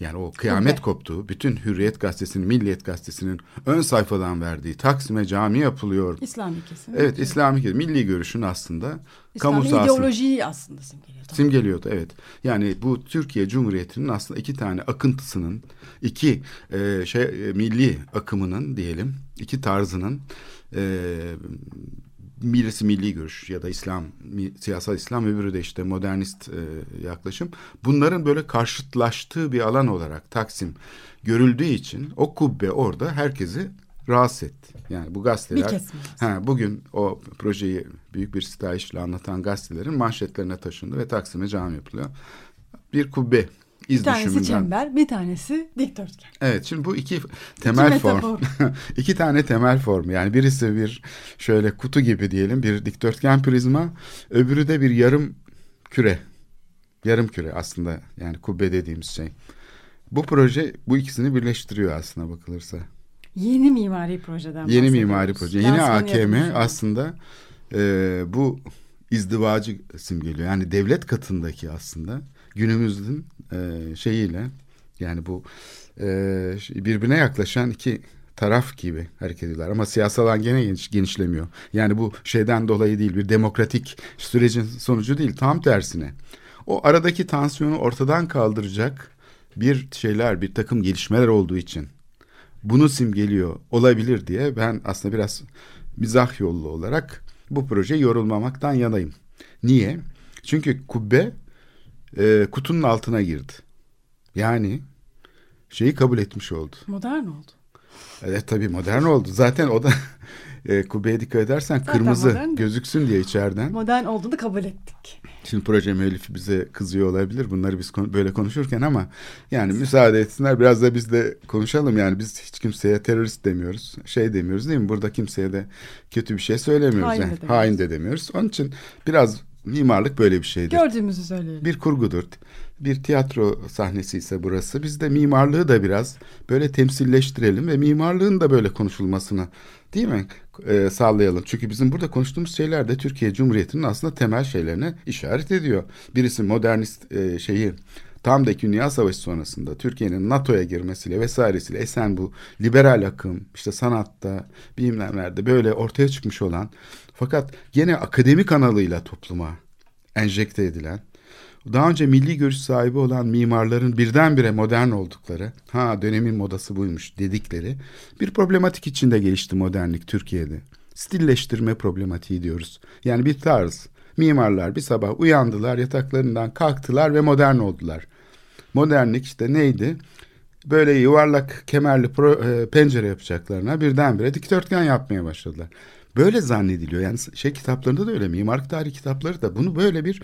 Yani o kıyamet koptu. Bütün Hürriyet Gazetesi'nin, Milliyet Gazetesi'nin ön sayfadan verdiği Taksim'e cami yapılıyor. İslami kesim. Evet İslami milli görüşün aslında İslami kamu sahasında ideolojiyi aslında simgeliyor. Tamam. simgeliyordu evet. Yani bu Türkiye Cumhuriyeti'nin aslında iki tane akıntısının, iki e, şey e, milli akımının diyelim, iki tarzının e, birisi milli görüş ya da İslam, siyasal İslam öbürü de işte modernist e, yaklaşım. Bunların böyle karşıtlaştığı bir alan olarak Taksim görüldüğü için o kubbe orada herkesi rahatsız etti. Yani bu gazeteler. Ha, bugün o projeyi büyük bir sitayişle anlatan gazetelerin manşetlerine taşındı ve Taksim'e cami yapılıyor. Bir kubbe iz Bir tanesi düşümünden. çember, bir tanesi dikdörtgen. Evet şimdi bu iki temel form. metafor. iki tane temel form. Yani birisi bir şöyle kutu gibi diyelim bir dikdörtgen prizma. Öbürü de bir yarım küre. Yarım küre aslında yani kubbe dediğimiz şey. Bu proje bu ikisini birleştiriyor aslında bakılırsa. Yeni mimari projeden Yeni mimari proje. Yeni AKM aslında e, bu izdivacı simgeliyor. Yani devlet katındaki aslında günümüzün e, şeyiyle yani bu e, birbirine yaklaşan iki taraf gibi hareket ediyorlar. Ama siyasal alan gene geniş, genişlemiyor. Yani bu şeyden dolayı değil bir demokratik sürecin sonucu değil tam tersine. O aradaki tansiyonu ortadan kaldıracak bir şeyler bir takım gelişmeler olduğu için bunu simgeliyor olabilir diye ben aslında biraz mizah yollu olarak bu projeyi yorulmamaktan yanayım. Niye? Çünkü kubbe e, kutunun altına girdi. Yani şeyi kabul etmiş oldu. Modern oldu. Evet tabii modern oldu. Zaten o da e, kubbeye dikkat edersen Zaten kırmızı modern de. gözüksün diye içeriden. Modern olduğunu kabul ettik. Şimdi proje müellifi bize kızıyor olabilir bunları biz kon- böyle konuşurken ama yani müsaade etsinler biraz da biz de konuşalım yani biz hiç kimseye terörist demiyoruz şey demiyoruz değil mi burada kimseye de kötü bir şey söylemiyoruz Hain de yani. demiyoruz. hain de demiyoruz onun için biraz mimarlık böyle bir şeydir Gördüğümüzü söyleyelim. bir kurgudur bir tiyatro sahnesi ise burası biz de mimarlığı da biraz böyle temsilleştirelim ve mimarlığın da böyle konuşulmasını değil mi e, sağlayalım. Çünkü bizim burada konuştuğumuz şeyler de Türkiye Cumhuriyeti'nin aslında temel şeylerine işaret ediyor. Birisi modernist e, şeyi tam da İkinci Dünya Savaşı sonrasında Türkiye'nin NATO'ya girmesiyle vesairesiyle esen bu liberal akım işte sanatta bilimlerde böyle ortaya çıkmış olan fakat gene akademik kanalıyla topluma enjekte edilen daha önce milli görüş sahibi olan mimarların birdenbire modern oldukları, ha dönemin modası buymuş dedikleri bir problematik içinde gelişti modernlik Türkiye'de. Stilleştirme problematiği diyoruz. Yani bir tarz. Mimarlar bir sabah uyandılar, yataklarından kalktılar ve modern oldular. Modernlik işte neydi? Böyle yuvarlak kemerli pro- e, pencere yapacaklarına birdenbire dikdörtgen yapmaya başladılar. Böyle zannediliyor. Yani şey kitaplarında da öyle. Mimarlık tarihi kitapları da bunu böyle bir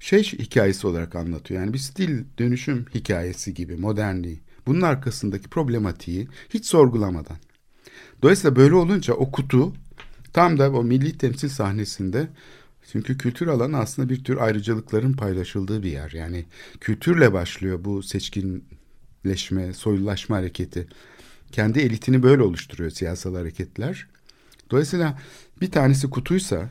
şey hikayesi olarak anlatıyor. Yani bir stil dönüşüm hikayesi gibi modernliği. Bunun arkasındaki problematiği hiç sorgulamadan. Dolayısıyla böyle olunca o kutu tam da o milli temsil sahnesinde çünkü kültür alanı aslında bir tür ayrıcalıkların paylaşıldığı bir yer. Yani kültürle başlıyor bu seçkinleşme, soylulaşma hareketi. Kendi elitini böyle oluşturuyor siyasal hareketler. Dolayısıyla bir tanesi kutuysa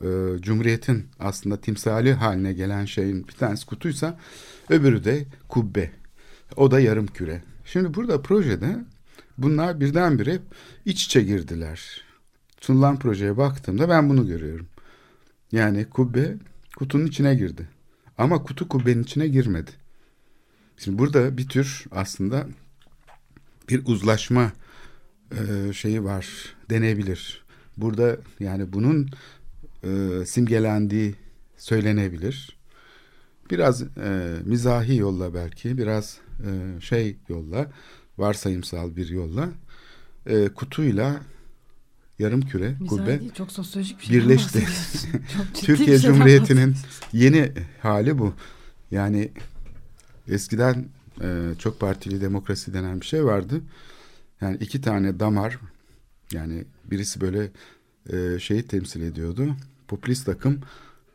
e, Cumhuriyet'in aslında timsali haline gelen şeyin bir tanesi kutuysa öbürü de kubbe. O da yarım küre. Şimdi burada projede bunlar birdenbire iç içe girdiler. Sunulan projeye baktığımda ben bunu görüyorum. Yani kubbe kutunun içine girdi. Ama kutu kubbenin içine girmedi. Şimdi burada bir tür aslında bir uzlaşma e, şeyi var denebilir. Burada yani bunun e, simgelendiği söylenebilir. Biraz e, mizahi yolla belki, biraz e, şey yolla, varsayımsal bir yolla, e, kutuyla yarım küre, Mizahi kubbe değil, çok sosyolojik bir şeyden birleşti. Çok Türkiye Cumhuriyeti'nin yeni hali bu. Yani eskiden e, çok partili demokrasi denen bir şey vardı. Yani iki tane damar yani birisi böyle e, şeyi temsil ediyordu. Popülist akım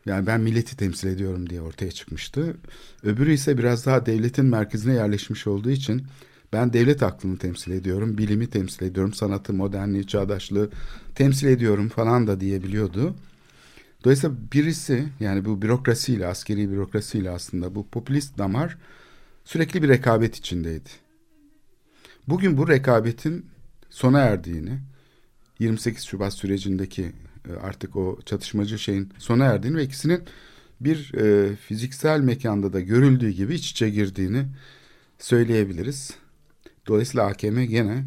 yani ben milleti temsil ediyorum diye ortaya çıkmıştı. Öbürü ise biraz daha devletin merkezine yerleşmiş olduğu için ben devlet aklını temsil ediyorum, bilimi temsil ediyorum, sanatı, modernliği, çağdaşlığı temsil ediyorum falan da diyebiliyordu. Dolayısıyla birisi yani bu bürokrasiyle, askeri bürokrasiyle aslında bu popülist damar sürekli bir rekabet içindeydi. Bugün bu rekabetin sona erdiğini, 28 Şubat sürecindeki e, artık o çatışmacı şeyin sona erdiğini ve ikisinin bir e, fiziksel mekanda da görüldüğü gibi iç içe girdiğini söyleyebiliriz. Dolayısıyla AKM gene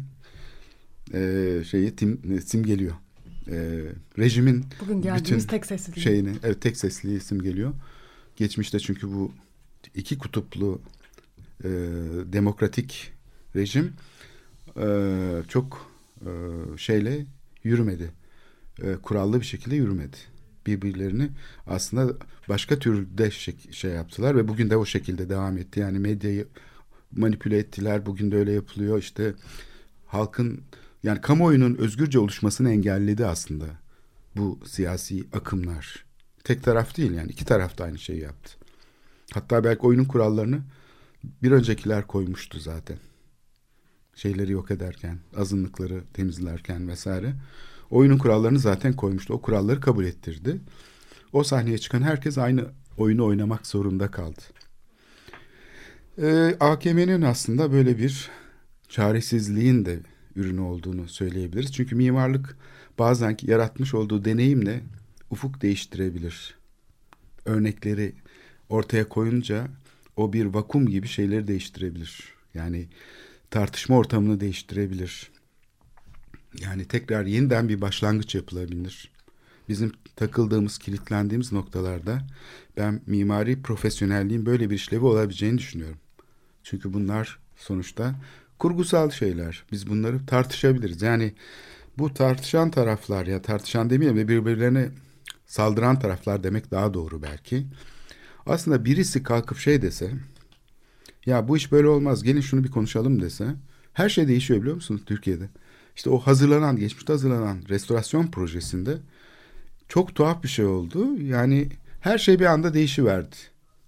e, şeyi tim, simgeliyor. E, rejimin Bugün geldiğimiz tek sesli şeyini, evet tek sesli simgeliyor. Geçmişte çünkü bu iki kutuplu e, demokratik rejim e, çok e, şeyle yürümedi. E, kurallı bir şekilde yürümedi. Birbirlerini aslında başka türde şey, şey yaptılar ve bugün de o şekilde devam etti. Yani medyayı manipüle ettiler. Bugün de öyle yapılıyor. İşte halkın yani kamuoyunun özgürce oluşmasını engelledi aslında bu siyasi akımlar. Tek taraf değil yani iki taraf da aynı şeyi yaptı. Hatta belki oyunun kurallarını bir öncekiler koymuştu zaten. Şeyleri yok ederken, azınlıkları temizlerken vesaire. Oyunun kurallarını zaten koymuştu. O kuralları kabul ettirdi. O sahneye çıkan herkes aynı oyunu oynamak zorunda kaldı. Ee, AKM'nin aslında böyle bir çaresizliğin de ürünü olduğunu söyleyebiliriz. Çünkü mimarlık bazen yaratmış olduğu deneyimle ufuk değiştirebilir. Örnekleri ortaya koyunca o bir vakum gibi şeyleri değiştirebilir. Yani tartışma ortamını değiştirebilir. Yani tekrar yeniden bir başlangıç yapılabilir. Bizim takıldığımız, kilitlendiğimiz noktalarda ben mimari profesyonelliğin böyle bir işlevi olabileceğini düşünüyorum. Çünkü bunlar sonuçta kurgusal şeyler. Biz bunları tartışabiliriz. Yani bu tartışan taraflar ya tartışan demeyelim de birbirlerine saldıran taraflar demek daha doğru belki. Aslında birisi kalkıp şey dese ya bu iş böyle olmaz gelin şunu bir konuşalım dese her şey değişiyor biliyor musunuz Türkiye'de? İşte o hazırlanan geçmişte hazırlanan restorasyon projesinde çok tuhaf bir şey oldu. Yani her şey bir anda değişiverdi.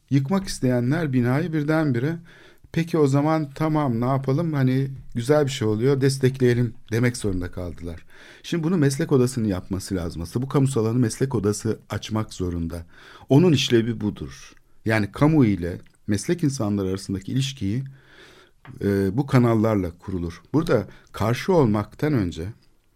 Yıkmak isteyenler binayı birdenbire peki o zaman tamam ne yapalım hani güzel bir şey oluyor destekleyelim demek zorunda kaldılar. Şimdi bunu meslek odasının yapması lazım. Aslında bu kamusal alanı meslek odası açmak zorunda. Onun işlevi budur. Yani kamu ile meslek insanları arasındaki ilişkiyi e, bu kanallarla kurulur. Burada karşı olmaktan önce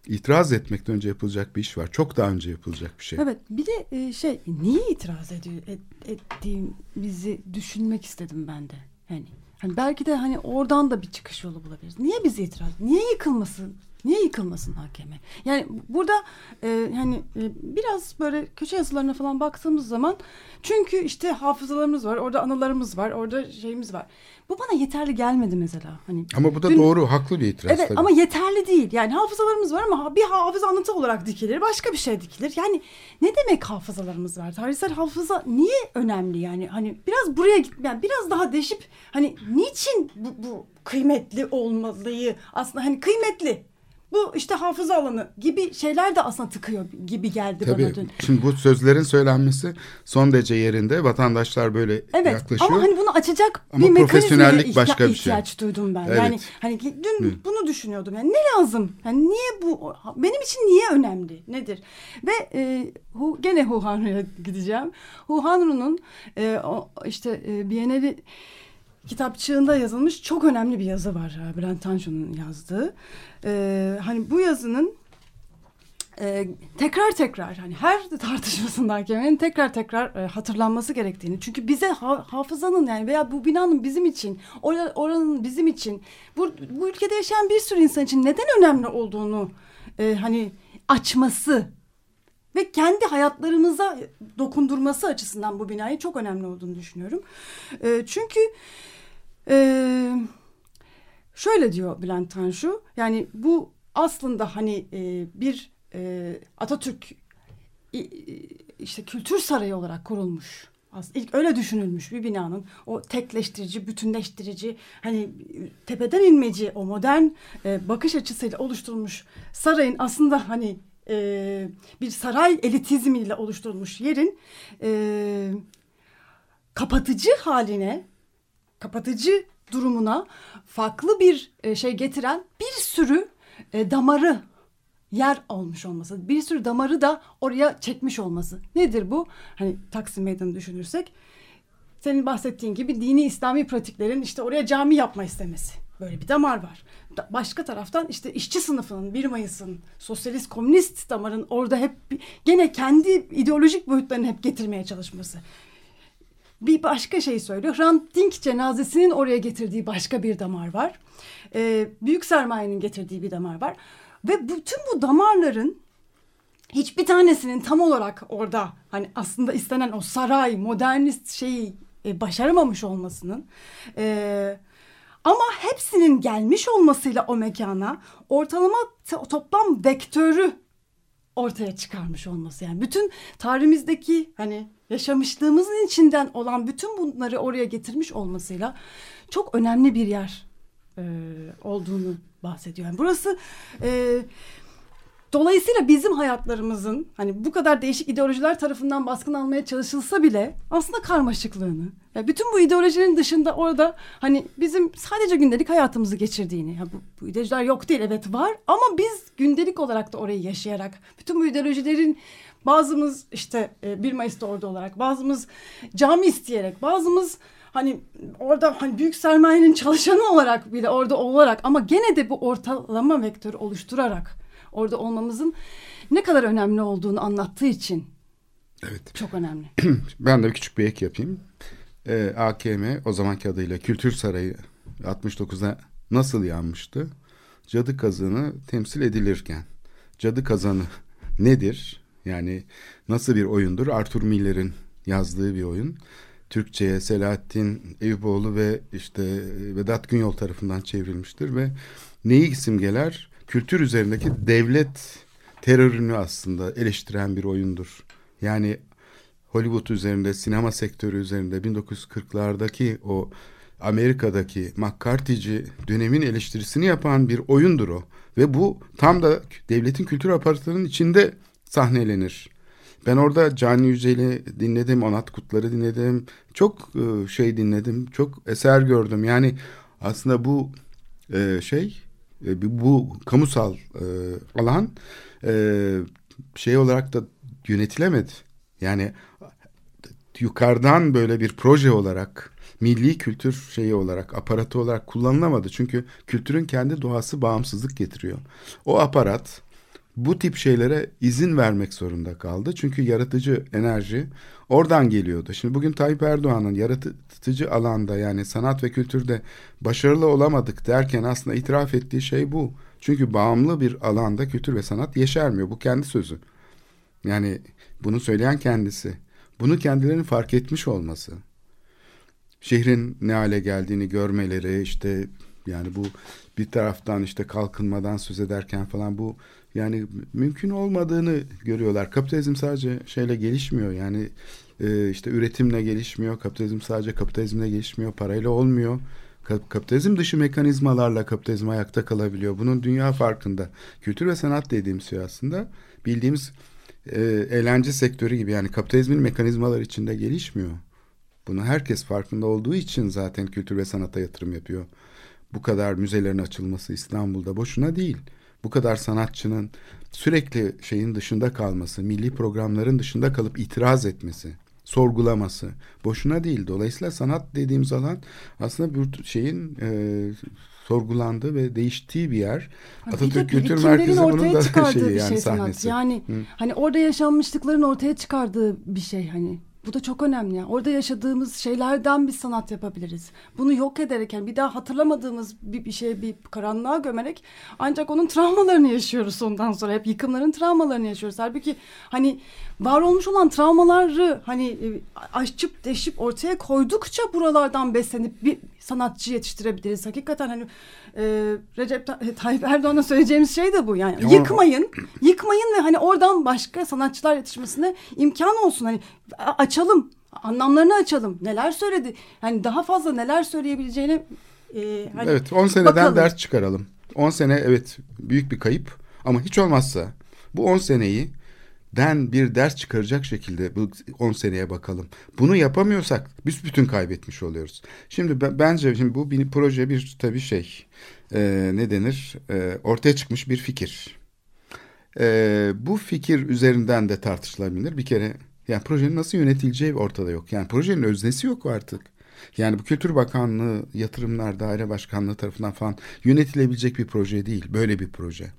itiraz etmekten önce yapılacak bir iş var. Çok daha önce yapılacak bir şey. Evet bir de e, şey niye itiraz ediyor et, ettiğimizi düşünmek istedim ben de. Yani hani belki de hani oradan da bir çıkış yolu bulabiliriz. Niye bizi itiraz? Niye yıkılmasın? Niye yıkılmasın hakeme? Yani burada e, hani e, biraz böyle köşe yazılarına falan baktığımız zaman çünkü işte hafızalarımız var, orada anılarımız var, orada şeyimiz var. Bu bana yeterli gelmedi mesela. Hani ama bu da dün, doğru, haklı bir itiraz evet, tabii. ama yeterli değil. Yani hafızalarımız var ama bir hafıza anıtı olarak dikilir, başka bir şey dikilir. Yani ne demek hafızalarımız var? Tarihsel hafıza niye önemli yani? Hani biraz buraya git, yani biraz daha deşip hani niçin bu, bu kıymetli olmalıyı aslında hani kıymetli bu işte hafıza alanı gibi şeyler de aslında tıkıyor gibi geldi Tabii. bana dün. Şimdi bu sözlerin söylenmesi son derece yerinde. Vatandaşlar böyle evet, yaklaşıyor. Ama hani bunu açacak ama bir profesyonellik ihtiya- başka bir şey. ihtiyaç duydum ben. Evet. Yani hani dün Hı. bunu düşünüyordum. Yani ne lazım? Yani niye bu benim için niye önemli? Nedir? Ve e, hu, gene Huhanru'ya gideceğim. Huhanru'nun e, o, işte e, Biennale kitapçığında yazılmış çok önemli bir yazı var. Bülent Tanju'nun yazdığı. Ee, hani bu yazının e, tekrar tekrar hani her tartışmasında hakemin tekrar tekrar e, hatırlanması gerektiğini. Çünkü bize ha, hafızanın yani veya bu binanın bizim için, or oranın bizim için, bu, bu ülkede yaşayan bir sürü insan için neden önemli olduğunu e, hani açması ve kendi hayatlarımıza dokundurması açısından bu binayı çok önemli olduğunu düşünüyorum. E, çünkü e, şöyle diyor Bülent Tanju, yani bu aslında hani e, bir e, Atatürk e, işte kültür sarayı olarak kurulmuş. Aslında ilk öyle düşünülmüş bir binanın o tekleştirici, bütünleştirici, hani tepeden inmeci, o modern e, bakış açısıyla oluşturulmuş sarayın aslında hani e, bir saray elitizmiyle oluşturulmuş yerin e, kapatıcı haline, kapatıcı durumuna farklı bir e, şey getiren bir sürü e, damarı yer olmuş olması. Bir sürü damarı da oraya çekmiş olması. Nedir bu? Hani Taksim Meydanı düşünürsek senin bahsettiğin gibi dini İslami pratiklerin işte oraya cami yapma istemesi. Böyle bir damar var. Başka taraftan işte işçi sınıfının 1 Mayıs'ın sosyalist komünist damarın orada hep gene kendi ideolojik boyutlarını hep getirmeye çalışması bir başka şey söylüyor. Hrant Dink cenazesinin oraya getirdiği başka bir damar var. Ee, büyük sermayenin getirdiği bir damar var. Ve bütün bu damarların hiçbir tanesinin tam olarak orada hani aslında istenen o saray, modernist şeyi e, başaramamış olmasının... E, ama hepsinin gelmiş olmasıyla o mekana ortalama toplam vektörü ortaya çıkarmış olması. Yani bütün tarihimizdeki hani yaşamışlığımızın içinden olan bütün bunları oraya getirmiş olmasıyla çok önemli bir yer e, olduğunu bahsediyor. Yani burası e, dolayısıyla bizim hayatlarımızın hani bu kadar değişik ideolojiler tarafından baskın almaya çalışılsa bile aslında karmaşıklığını, yani bütün bu ideolojinin dışında orada hani bizim sadece gündelik hayatımızı geçirdiğini, yani bu, bu ideolojiler yok değil evet var ama biz gündelik olarak da orayı yaşayarak bütün bu ideolojilerin Bazımız işte 1 e, Mayıs'ta orada olarak, bazımız cami isteyerek, bazımız hani orada hani büyük sermayenin çalışanı olarak bile orada olarak ama gene de bu ortalama vektörü oluşturarak orada olmamızın ne kadar önemli olduğunu anlattığı için evet. çok önemli. ben de bir küçük bir ek yapayım. Ee, AKM o zamanki adıyla Kültür Sarayı 69'da nasıl yanmıştı? Cadı kazanı temsil edilirken cadı kazanı nedir? Yani nasıl bir oyundur? Arthur Miller'in yazdığı bir oyun. Türkçe'ye Selahattin Eyüboğlu ve işte Vedat Günyol tarafından çevrilmiştir ve neyi simgeler? Kültür üzerindeki devlet terörünü aslında eleştiren bir oyundur. Yani Hollywood üzerinde, sinema sektörü üzerinde 1940'lardaki o Amerika'daki McCarthy'ci dönemin eleştirisini yapan bir oyundur o. Ve bu tam da devletin kültür aparatlarının içinde sahnelenir. Ben orada Cani Yücel'i dinledim, Onat Kutlar'ı dinledim. Çok e, şey dinledim, çok eser gördüm. Yani aslında bu e, şey, e, bu kamusal alan şey olarak da yönetilemedi. Yani yukarıdan böyle bir proje olarak milli kültür şeyi olarak aparatı olarak kullanılamadı. Çünkü kültürün kendi doğası bağımsızlık getiriyor. O aparat bu tip şeylere izin vermek zorunda kaldı. Çünkü yaratıcı enerji oradan geliyordu. Şimdi bugün Tayyip Erdoğan'ın yaratıcı alanda yani sanat ve kültürde başarılı olamadık derken aslında itiraf ettiği şey bu. Çünkü bağımlı bir alanda kültür ve sanat yeşermiyor. Bu kendi sözü. Yani bunu söyleyen kendisi. Bunu kendilerinin fark etmiş olması. Şehrin ne hale geldiğini görmeleri işte yani bu bir taraftan işte kalkınmadan söz ederken falan bu yani mümkün olmadığını görüyorlar. Kapitalizm sadece şeyle gelişmiyor. Yani e, işte üretimle gelişmiyor. Kapitalizm sadece kapitalizmle gelişmiyor. Parayla olmuyor. Kapitalizm dışı mekanizmalarla kapitalizm ayakta kalabiliyor. Bunun dünya farkında. Kültür ve sanat dediğimiz şey aslında bildiğimiz e, eğlence sektörü gibi yani kapitalizmin mekanizmalar içinde gelişmiyor. Bunu herkes farkında olduğu için zaten kültür ve sanata yatırım yapıyor. Bu kadar müzelerin açılması İstanbul'da boşuna değil bu kadar sanatçının sürekli şeyin dışında kalması, milli programların dışında kalıp itiraz etmesi, sorgulaması boşuna değil. Dolayısıyla sanat dediğimiz alan aslında bir şeyin e, sorgulandığı ve değiştiği bir yer. Atatürk Kültür Merkezi bunun da şeyi yani şey sahnesi. Sanat. Yani Hı. hani orada yaşanmışlıkların ortaya çıkardığı bir şey hani. Bu da çok önemli. Orada yaşadığımız şeylerden bir sanat yapabiliriz. Bunu yok ederek yani bir daha hatırlamadığımız bir, bir şey bir karanlığa gömerek ancak onun travmalarını yaşıyoruz ondan sonra. Hep yıkımların travmalarını yaşıyoruz. Halbuki hani var olmuş olan travmaları hani e, açıp deşip ortaya koydukça buralardan beslenip bir sanatçı yetiştirebiliriz. Hakikaten hani e, Recep Tayyip Erdoğan'a söyleyeceğimiz şey de bu yani. Yıkmayın, yıkmayın ve hani oradan başka sanatçılar yetişmesine imkan olsun. Hani açalım, anlamlarını açalım. Neler söyledi? Yani daha fazla neler söyleyebileceğini e, hani Evet, 10 seneden bakalım. ders çıkaralım. 10 sene evet büyük bir kayıp ama hiç olmazsa bu 10 seneyi den bir ders çıkaracak şekilde bu 10 seneye bakalım. Bunu yapamıyorsak biz bütün kaybetmiş oluyoruz. Şimdi bence şimdi bu bir proje bir tabii şey e, ne denir e, ortaya çıkmış bir fikir. E, bu fikir üzerinden de tartışılabilir. Bir kere yani projenin nasıl yönetileceği ortada yok. Yani projenin öznesi yok artık. Yani bu Kültür Bakanlığı, Yatırımlar Daire Başkanlığı tarafından falan yönetilebilecek bir proje değil. Böyle bir proje.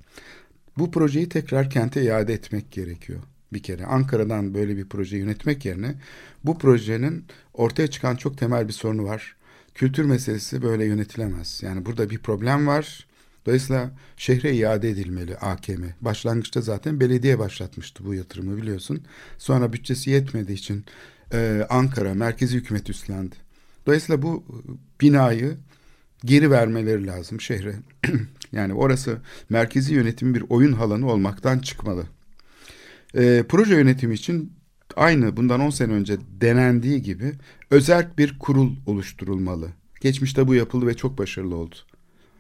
Bu projeyi tekrar kente iade etmek gerekiyor bir kere. Ankara'dan böyle bir proje yönetmek yerine bu projenin ortaya çıkan çok temel bir sorunu var. Kültür meselesi böyle yönetilemez. Yani burada bir problem var. Dolayısıyla şehre iade edilmeli AKM. Başlangıçta zaten belediye başlatmıştı bu yatırımı biliyorsun. Sonra bütçesi yetmediği için e, Ankara merkezi hükümet üstlendi. Dolayısıyla bu binayı geri vermeleri lazım şehre. yani orası merkezi yönetim bir oyun alanı olmaktan çıkmalı. E, proje yönetimi için aynı bundan 10 sene önce denendiği gibi özel bir kurul oluşturulmalı. Geçmişte bu yapıldı ve çok başarılı oldu.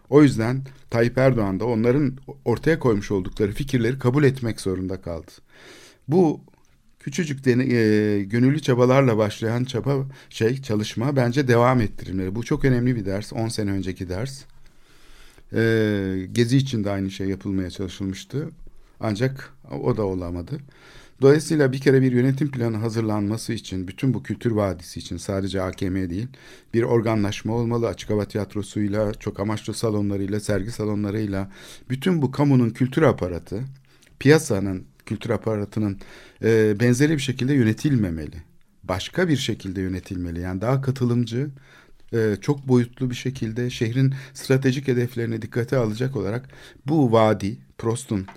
O yüzden Tayyip Erdoğan da onların ortaya koymuş oldukları fikirleri kabul etmek zorunda kaldı. Bu küçücük dene, e, gönüllü çabalarla başlayan çaba şey çalışma bence devam ettirilmeli. Bu çok önemli bir ders. 10 sene önceki ders. E, Gezi için de aynı şey yapılmaya çalışılmıştı. Ancak o da olamadı. Dolayısıyla bir kere bir yönetim planı hazırlanması için bütün bu kültür vadisi için sadece AKM değil bir organlaşma olmalı. Açık hava tiyatrosuyla, çok amaçlı salonlarıyla, sergi salonlarıyla bütün bu kamunun kültür aparatı, piyasanın kültür aparatının e, benzeri bir şekilde yönetilmemeli. Başka bir şekilde yönetilmeli. Yani daha katılımcı, e, çok boyutlu bir şekilde şehrin stratejik hedeflerini dikkate alacak olarak bu vadi, Prost'un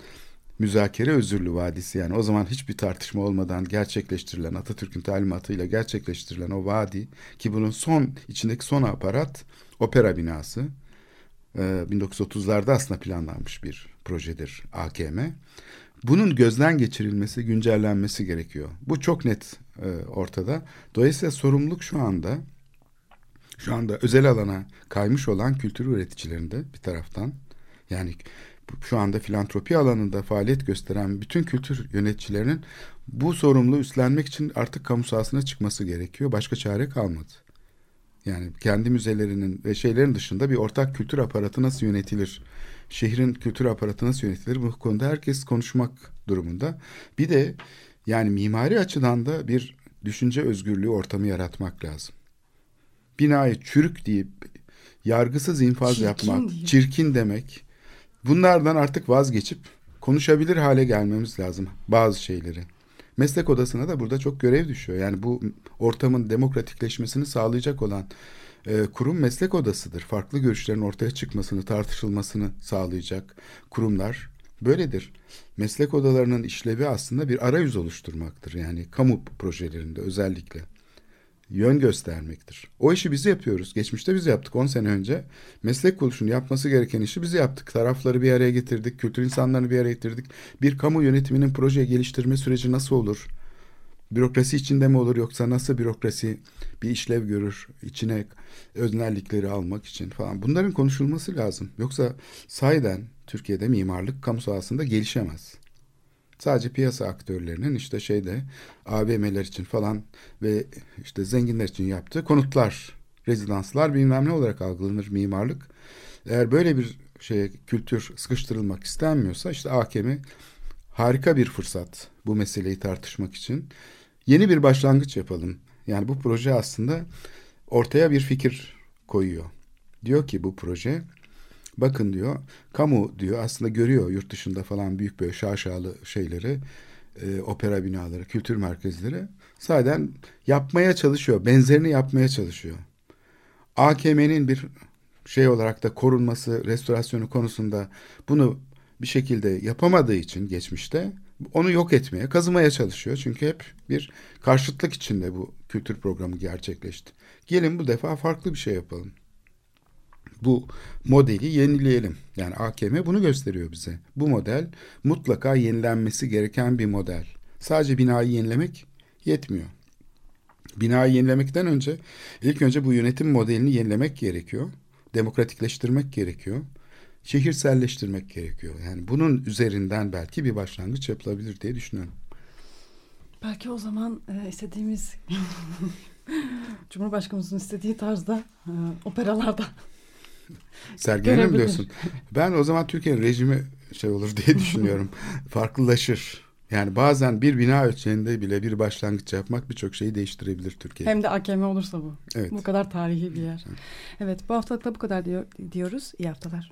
müzakere özürlü vadisi yani o zaman hiçbir tartışma olmadan gerçekleştirilen Atatürk'ün talimatıyla gerçekleştirilen o vadi ki bunun son içindeki son aparat opera binası. Ee, 1930'larda aslında planlanmış bir projedir AKM. Bunun gözden geçirilmesi, güncellenmesi gerekiyor. Bu çok net e, ortada. Dolayısıyla sorumluluk şu anda şu anda özel alana kaymış olan kültür üreticilerinde bir taraftan yani şu anda filantropi alanında faaliyet gösteren bütün kültür yöneticilerinin bu sorumluluğu üstlenmek için artık kamu sahasına çıkması gerekiyor. Başka çare kalmadı. Yani kendi müzelerinin ve şeylerin dışında bir ortak kültür aparatı nasıl yönetilir? Şehrin kültür aparatı nasıl yönetilir? Bu konuda herkes konuşmak durumunda. Bir de yani mimari açıdan da bir düşünce özgürlüğü ortamı yaratmak lazım. Binayı çürük deyip yargısız infaz Çirkin yapmak, deyip. çirkin demek. Bunlardan artık vazgeçip konuşabilir hale gelmemiz lazım bazı şeyleri. Meslek odasına da burada çok görev düşüyor. Yani bu ortamın demokratikleşmesini sağlayacak olan e, kurum meslek odasıdır. Farklı görüşlerin ortaya çıkmasını, tartışılmasını sağlayacak kurumlar böyledir. Meslek odalarının işlevi aslında bir arayüz oluşturmaktır. Yani kamu projelerinde özellikle yön göstermektir. O işi biz yapıyoruz. Geçmişte biz yaptık 10 sene önce. Meslek kuruluşunun yapması gereken işi biz yaptık. Tarafları bir araya getirdik, kültür insanlarını bir araya getirdik. Bir kamu yönetiminin proje geliştirme süreci nasıl olur? Bürokrasi içinde mi olur yoksa nasıl bürokrasi bir işlev görür içine öznellikleri almak için falan. Bunların konuşulması lazım. Yoksa sahiden Türkiye'de mimarlık kamu sahasında gelişemez. Sadece piyasa aktörlerinin işte şeyde AVM'ler için falan ve işte zenginler için yaptığı konutlar, rezidanslar bilmem ne olarak algılanır mimarlık. Eğer böyle bir şeye kültür sıkıştırılmak istenmiyorsa işte AKM harika bir fırsat bu meseleyi tartışmak için. Yeni bir başlangıç yapalım. Yani bu proje aslında ortaya bir fikir koyuyor. Diyor ki bu proje bakın diyor kamu diyor aslında görüyor yurt dışında falan büyük böyle şaşalı şeyleri e, opera binaları, kültür merkezleri zaten yapmaya çalışıyor. Benzerini yapmaya çalışıyor. AKM'nin bir şey olarak da korunması, restorasyonu konusunda bunu bir şekilde yapamadığı için geçmişte onu yok etmeye, kazımaya çalışıyor. Çünkü hep bir karşıtlık içinde bu kültür programı gerçekleşti. Gelin bu defa farklı bir şey yapalım. Bu modeli yenileyelim. Yani AKM bunu gösteriyor bize. Bu model mutlaka yenilenmesi gereken bir model. Sadece binayı yenilemek yetmiyor. Binayı yenilemekten önce ilk önce bu yönetim modelini yenilemek gerekiyor. Demokratikleştirmek gerekiyor. Şehirselleştirmek gerekiyor. Yani bunun üzerinden belki bir başlangıç yapılabilir diye düşünüyorum. Belki o zaman e, istediğimiz Cumhurbaşkanımızın istediği tarzda e, operalarda Görebilir. diyorsun? Ben o zaman Türkiye'nin rejimi şey olur diye düşünüyorum. Farklılaşır. Yani bazen bir bina ölçeğinde bile bir başlangıç yapmak birçok şeyi değiştirebilir Türkiye. hem de AKM olursa bu. Evet. Bu kadar tarihi bir yer. Evet bu haftalık da bu kadar diyor, diyoruz. İyi haftalar.